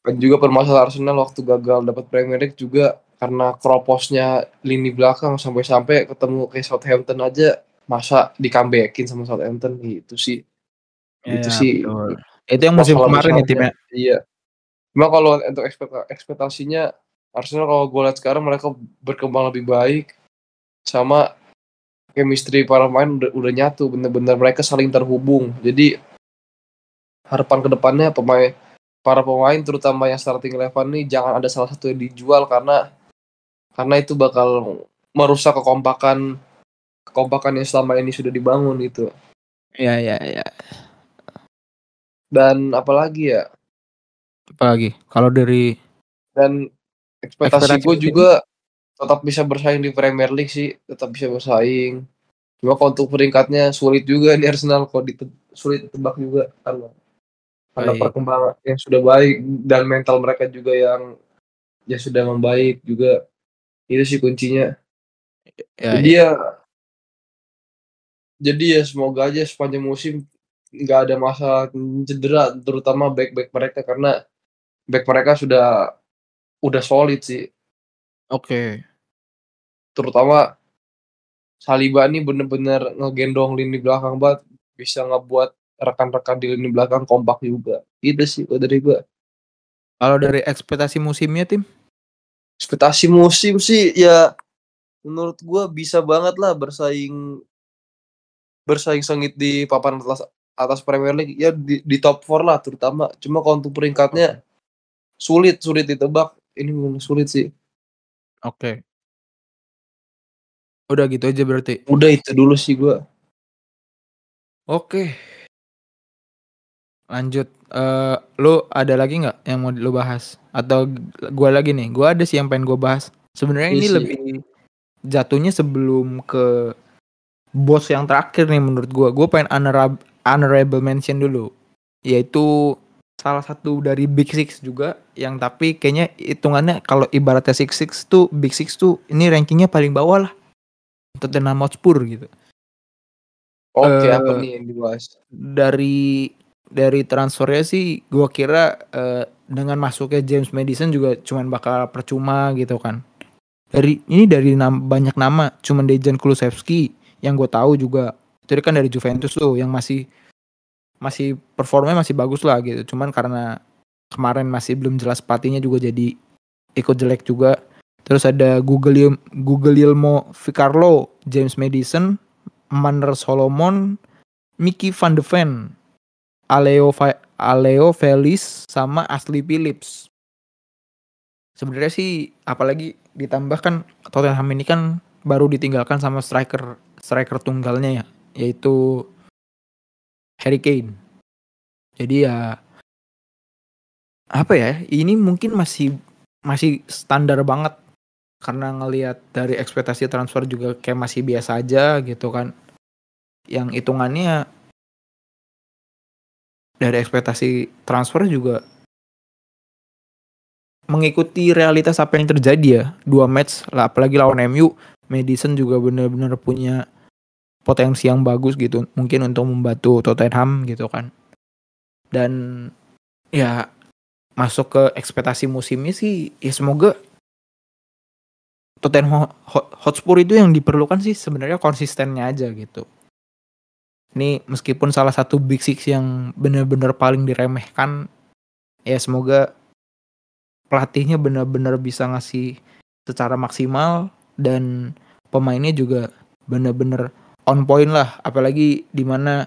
Dan juga permasalahan Arsenal waktu gagal dapat Premier League juga karena kroposnya lini belakang sampai-sampai ketemu kayak Southampton aja masa di comebackin sama Southampton gitu sih.
Iya,
Itu
iya,
sih
betul. itu yang musim kemarin ya timnya
Iya. Cuma kalau untuk ekspekta- ekspektasinya Arsenal kalau gue lihat sekarang mereka berkembang lebih baik sama chemistry para pemain udah, udah nyatu bener-bener mereka saling terhubung. Jadi harapan ke depannya pemain para pemain terutama yang starting eleven nih jangan ada salah satu yang dijual karena karena itu bakal merusak kekompakan kekompakan yang selama ini sudah dibangun gitu.
Iya iya iya.
Dan apalagi ya?
Apalagi kalau dari
dan ekspektasi gue juga tetap bisa bersaing di Premier League sih, tetap bisa bersaing. Cuma kalau untuk peringkatnya sulit juga nih Arsenal kalau di sulit tebak juga karena karena perkembangan yang sudah baik dan mental mereka juga yang ya sudah membaik juga itu sih kuncinya. Ya, jadi ya. ya jadi ya semoga aja sepanjang musim nggak ada masalah cedera terutama back back mereka karena back mereka sudah udah solid sih.
Oke. Okay.
Terutama Saliba ini bener-bener ngegendong lini belakang banget bisa ngebuat rekan-rekan di lini belakang kompak juga. Itu sih kalau dari gua.
Kalau dari ekspektasi musimnya tim?
Ekspektasi musim sih ya menurut gua bisa banget lah bersaing bersaing sengit di papan atas atas Premier League ya di, di top 4 lah terutama. Cuma kalau untuk peringkatnya sulit sulit ditebak. Ini sulit sih.
Oke. Okay. Udah gitu aja berarti.
Udah itu dulu sih gua.
Oke lanjut uh, lu ada lagi nggak yang mau lu bahas atau gua lagi nih gua ada sih yang pengen gua bahas sebenarnya ini lebih jatuhnya sebelum ke bos yang terakhir nih menurut gua gua pengen honorable, honorable mention dulu yaitu salah satu dari Big Six juga yang tapi kayaknya hitungannya kalau ibaratnya Six Six tuh Big Six tuh ini rankingnya paling bawah lah Tottenham Hotspur gitu.
Oke, okay, uh, apa nih yang dibahas?
Dari dari transfernya sih gue kira uh, dengan masuknya James Madison juga cuman bakal percuma gitu kan. Dari ini dari nam, banyak nama, cuman Dejan Kulusevski yang gue tahu juga itu kan dari Juventus tuh yang masih masih performanya masih bagus lah gitu. Cuman karena kemarin masih belum jelas pelatihnya juga jadi ikut jelek juga. Terus ada Google Google Ilmo Vicarlo, James Madison, Manner Solomon, Mickey van de Ven, Aleo Aleo Felis sama Ashley Phillips. Sebenarnya sih apalagi ditambahkan Tottenham ini kan baru ditinggalkan sama striker striker tunggalnya ya, yaitu Harry Kane. Jadi ya apa ya? Ini mungkin masih masih standar banget karena ngelihat dari ekspektasi transfer juga kayak masih biasa aja gitu kan. Yang hitungannya dari ekspektasi transfer juga mengikuti realitas apa yang terjadi ya dua match lah apalagi lawan MU Madison juga benar-benar punya potensi yang bagus gitu mungkin untuk membantu Tottenham gitu kan. Dan ya masuk ke ekspektasi musimnya sih ya semoga Tottenham Hotspur itu yang diperlukan sih sebenarnya konsistennya aja gitu. Ini meskipun salah satu Big Six yang benar-benar paling diremehkan, ya semoga pelatihnya benar-benar bisa ngasih secara maksimal dan pemainnya juga benar-benar on point lah. Apalagi di mana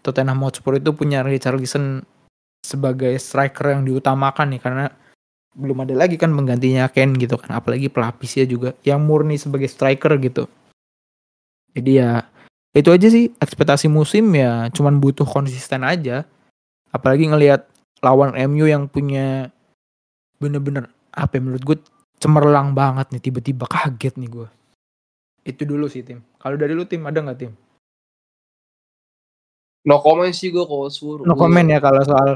Tottenham Hotspur itu punya Richarlison sebagai striker yang diutamakan nih. Karena belum ada lagi kan penggantinya Ken gitu kan. Apalagi pelapisnya juga yang murni sebagai striker gitu. Jadi ya itu aja sih ekspektasi musim ya. Cuman butuh konsisten aja. Apalagi ngelihat lawan MU yang punya bener-bener apa ya, menurut gue cemerlang banget nih. Tiba-tiba kaget nih gue itu dulu sih tim kalau dari lu tim ada nggak tim
no comment sih gue kalau suruh
no comment ya kalau soal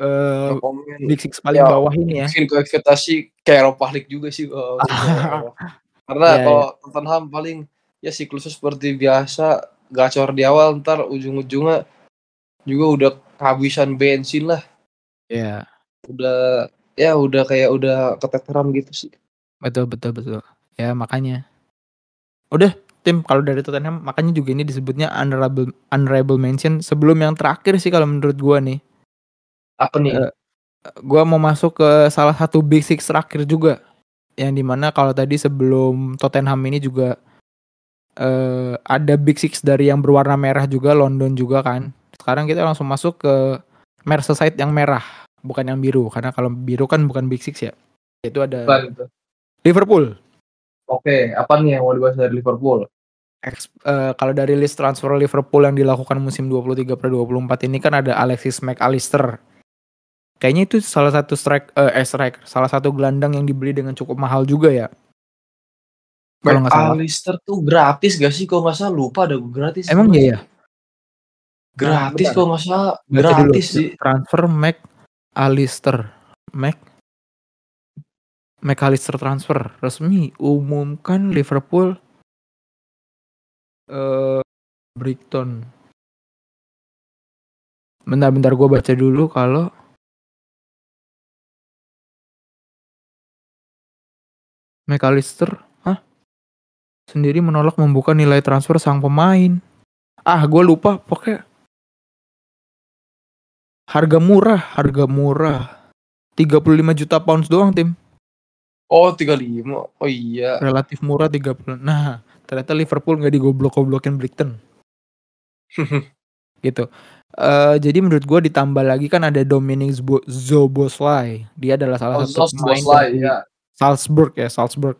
uh, no big six paling ya, bawah ini ya
mungkin gue ekspektasi kayak Eropa League juga sih gue karena yeah, kalau yeah. Tottenham paling ya siklusnya seperti biasa gacor di awal ntar ujung-ujungnya juga udah kehabisan bensin lah.
Iya. Yeah.
Udah ya udah kayak udah keteteran gitu sih.
Betul betul betul. Ya makanya. Udah tim kalau dari Tottenham makanya juga ini disebutnya honorable honorable mention sebelum yang terakhir sih kalau menurut gua nih.
Apa nih? Uh,
gua mau masuk ke salah satu basic terakhir juga. Yang di mana kalau tadi sebelum Tottenham ini juga uh, ada Big Six dari yang berwarna merah juga London juga kan. Sekarang kita langsung masuk ke Merseyside yang merah. bukan yang biru karena kalau biru kan bukan Big Six ya. Itu ada. Liverpool.
Oke, apa nih yang mau dibahas dari Liverpool?
Eks- eh, kalau dari list transfer Liverpool yang dilakukan musim 23 per 24 ini kan ada Alexis McAllister. Kayaknya itu salah satu strike eh, eh striker, salah satu gelandang yang dibeli dengan cukup mahal juga ya. Kalau nggak salah.
Alistair tuh gratis gak sih? Kalau nggak salah lupa ada gratis.
Emang iya ya?
Gratis
Bentar.
kalau nggak salah gratis sih.
Transfer McAllister. Mac McAllister transfer resmi umumkan Liverpool eh Brighton. Bentar-bentar gue baca dulu kalau McAllister, hah? Sendiri menolak membuka nilai transfer sang pemain. Ah, gue lupa, pokoknya harga murah, harga murah. 35 juta pounds doang tim.
Oh 35. Oh iya.
Relatif murah 30. Nah, ternyata Liverpool nggak digoblok-goblokin Brighton. gitu. Eh jadi menurut gue ditambah lagi kan ada Dominic Zoboslai. Dia adalah salah
Oh,
satu pemain
ya.
Salzburg ya, Salzburg.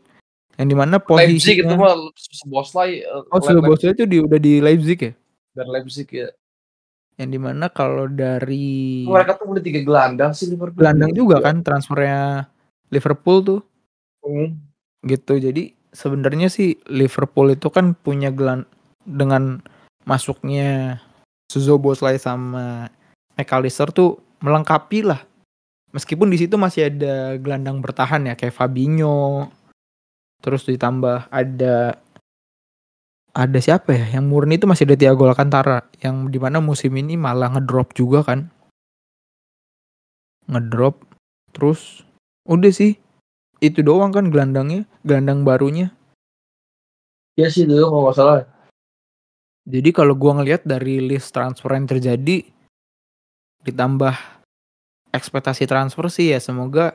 Yang di mana
Leipzig itu mah eh,
Oh, Zoboslai itu di, udah di Leipzig ya.
dari Leipzig ya.
Yang di mana kalau dari
Mereka tuh udah tiga gelandang sih Liverpool.
gelandang juga
Iya.
kan transfernya Liverpool tuh
Hmm.
gitu. Jadi sebenarnya sih Liverpool itu kan punya gelan dengan masuknya Zoboslai sama McAllister tuh melengkapi lah. Meskipun di situ masih ada gelandang bertahan ya kayak Fabinho. Terus ditambah ada ada siapa ya yang murni itu masih ada Thiago Alcantara yang di mana musim ini malah ngedrop juga kan ngedrop terus udah sih itu doang kan gelandangnya gelandang barunya
Iya sih dulu kalau nggak salah.
Jadi kalau gua ngelihat dari list transfer yang terjadi ditambah ekspektasi transfer sih ya semoga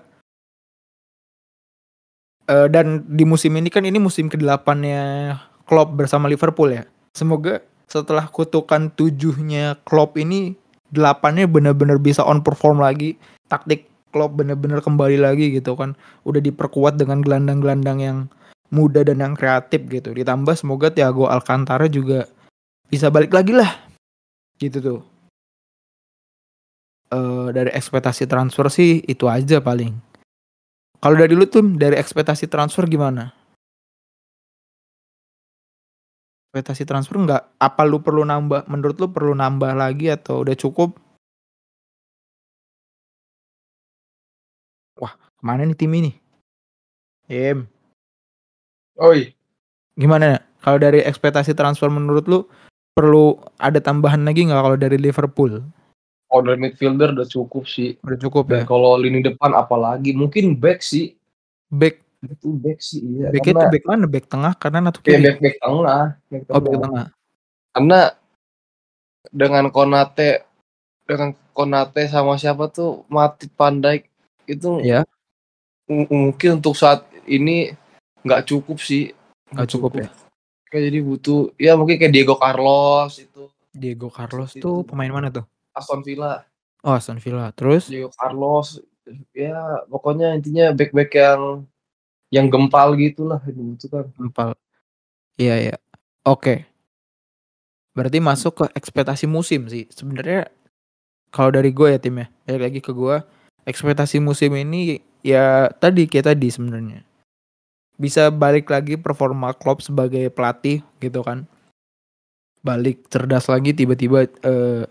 eh, dan di musim ini kan ini musim ke-8-nya Klopp bersama Liverpool ya. Semoga setelah kutukan tujuhnya Klopp ini delapannya benar-benar bisa on perform lagi. Taktik Klopp benar-benar kembali lagi gitu kan. Udah diperkuat dengan gelandang-gelandang yang muda dan yang kreatif gitu. Ditambah semoga Thiago Alcantara juga bisa balik lagi lah. Gitu tuh. Eh dari ekspektasi transfer sih itu aja paling. Kalau dari lu tuh dari ekspektasi transfer gimana? Ekspektasi transfer nggak apa lu perlu nambah menurut lu perlu nambah lagi atau udah cukup wah ke mana nih tim ini Em
Oi.
gimana kalau dari ekspektasi transfer menurut lu perlu ada tambahan lagi nggak kalau dari Liverpool
Oh dari midfielder udah cukup sih.
udah cukup ya
Dan kalau lini depan apalagi mungkin back sih.
back
Itu back sih iya.
back itu
karena
back mana back tengah kanan atau
kayak
kiri
back back tengah. Back
oh back
tengah.
tengah
Karena dengan Konate dengan Konate sama siapa tuh mati Pandai itu
ya
mungkin untuk saat ini nggak cukup sih.
nggak cukup ya
Kayak jadi butuh ya mungkin kayak Diego Carlos itu
Diego Carlos
Itu.
tuh pemain mana tuh
Aston Villa.
oh Aston Villa terus
Diego Carlos ya pokoknya intinya back back yang yang gempal gitulah yang dibutuhkan.
Empal. Iya ya. Oke. Berarti masuk ke ekspektasi musim sih. Sebenarnya kalau dari gue ya tim ya, balik lagi ke gue, ekspektasi musim ini ya tadi kayak tadi sebenarnya. Bisa balik lagi performa Klopp sebagai pelatih gitu kan. Balik cerdas lagi tiba-tiba eh,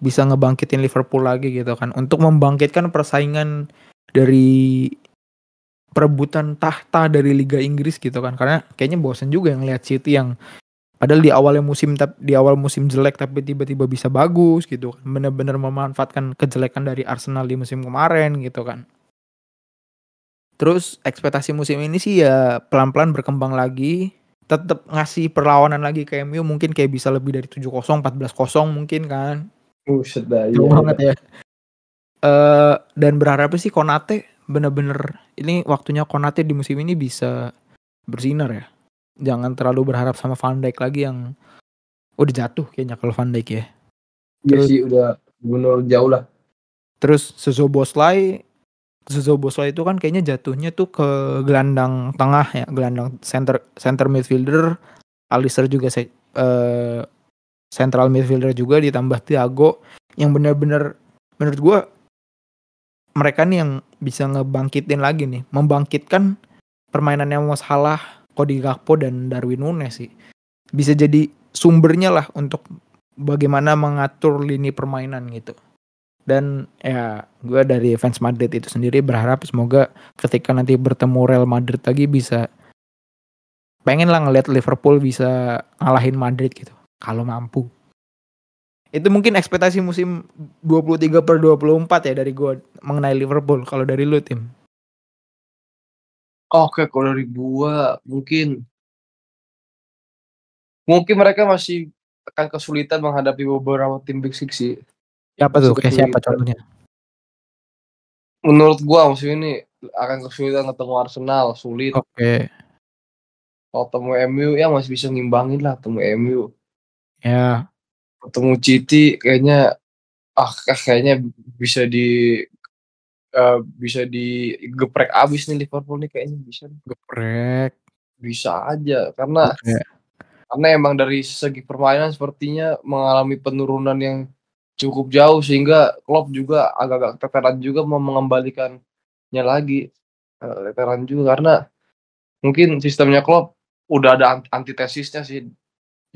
bisa ngebangkitin Liverpool lagi gitu kan. Untuk membangkitkan persaingan dari perebutan tahta dari Liga Inggris gitu kan karena kayaknya bosen juga yang lihat City yang padahal di awalnya musim di awal musim jelek tapi tiba-tiba bisa bagus gitu kan. Bener-bener memanfaatkan kejelekan dari Arsenal di musim kemarin gitu kan. Terus ekspektasi musim ini sih ya pelan-pelan berkembang lagi. Tetap ngasih perlawanan lagi ke MU mungkin kayak bisa lebih dari 7-0 14-0 mungkin kan.
Buset dah.
jauh
iya.
banget ya. Eh dan berharap sih Konate bener-bener ini waktunya Konate di musim ini bisa bersinar ya jangan terlalu berharap sama Van Dijk lagi yang udah jatuh kayaknya kalau Van Dijk ya
Iya
Terus-
sih udah bener jauh lah.
Terus Zoboslai Zoboslai itu kan kayaknya jatuhnya tuh ke gelandang tengah ya, gelandang center center midfielder. Alisson juga saya uh, central midfielder juga ditambah Thiago yang benar-benar menurut gua mereka nih yang bisa ngebangkitin lagi nih, membangkitkan permainannya Mo Salah, Cody Gakpo dan Darwin Nunes sih. Bisa jadi sumbernya lah untuk bagaimana mengatur lini permainan gitu. Dan ya gue dari fans Madrid itu sendiri berharap semoga ketika nanti bertemu Real Madrid lagi bisa pengen lah ngeliat Liverpool bisa ngalahin Madrid gitu. Kalau mampu. Itu mungkin ekspektasi musim 23 per 24 ya dari gue mengenai Liverpool. Kalau dari lu tim?
Oke, kalau dari gua mungkin mungkin mereka masih akan kesulitan menghadapi beberapa tim Big Six sih.
Siapa tuh? Kayak siapa contohnya?
Menurut gua musim ini akan kesulitan ketemu Arsenal, sulit.
Oke.
Kalau ketemu MU ya masih bisa ngimbangin lah ketemu MU.
Ya.
Ketemu City kayaknya ah kayaknya bisa di uh, bisa digeprek abis nih Liverpool nih kayaknya bisa.
Geprek.
Bisa aja karena okay. karena emang dari segi permainan sepertinya mengalami penurunan yang cukup jauh sehingga Klopp juga agak-agak keteteran juga mau mengembalikannya lagi keteteran juga karena mungkin sistemnya Klopp udah ada antitesisnya sih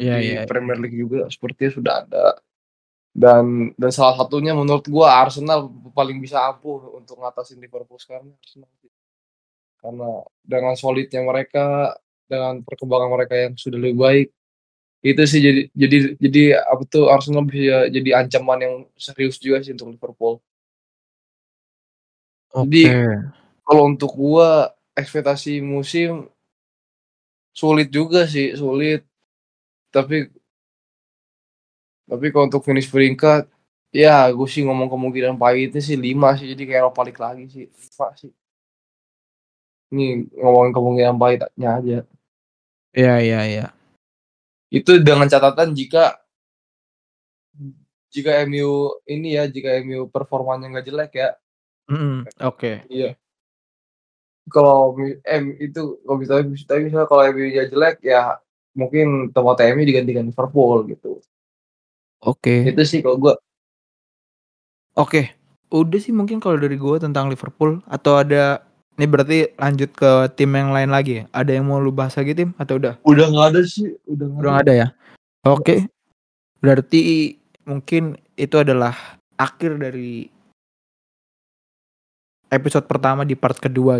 yeah,
di
yeah.
Premier League juga sepertinya sudah ada dan dan salah satunya menurut gua Arsenal paling bisa ampuh untuk ngatasin Liverpool sekarang Arsenal karena dengan solidnya mereka dengan perkembangan mereka yang sudah lebih baik itu sih jadi jadi jadi apa tuh Arsenal bisa jadi ancaman yang serius juga sih untuk Liverpool.
Okay.
Jadi kalau untuk gua ekspektasi musim sulit juga sih sulit tapi tapi kalau untuk finish peringkat ya gue sih ngomong kemungkinan pahitnya sih lima sih. Jadi kayak Eropa lagi sih. Lima sih. Ini ngomongin kemungkinan pahitnya aja.
Iya iya iya.
Itu dengan catatan jika jika MU ini ya jika MU performanya nggak jelek ya.
Mm, oke. Okay.
iya. Kalau M itu kalau bisa bisa bisa kalau MU nya jelek ya mungkin tempat MU digantikan Liverpool gitu
oke okay.
itu sih kalau gue
oke okay. udah sih mungkin kalau dari gue tentang Liverpool atau ada ini berarti lanjut ke tim yang lain lagi ya? Ada yang mau lu bahas lagi tim atau udah?
Udah nggak ada sih, udah
nggak ada. ada ya. Oke. Okay. Berarti mungkin itu adalah akhir dari episode pertama di part kedua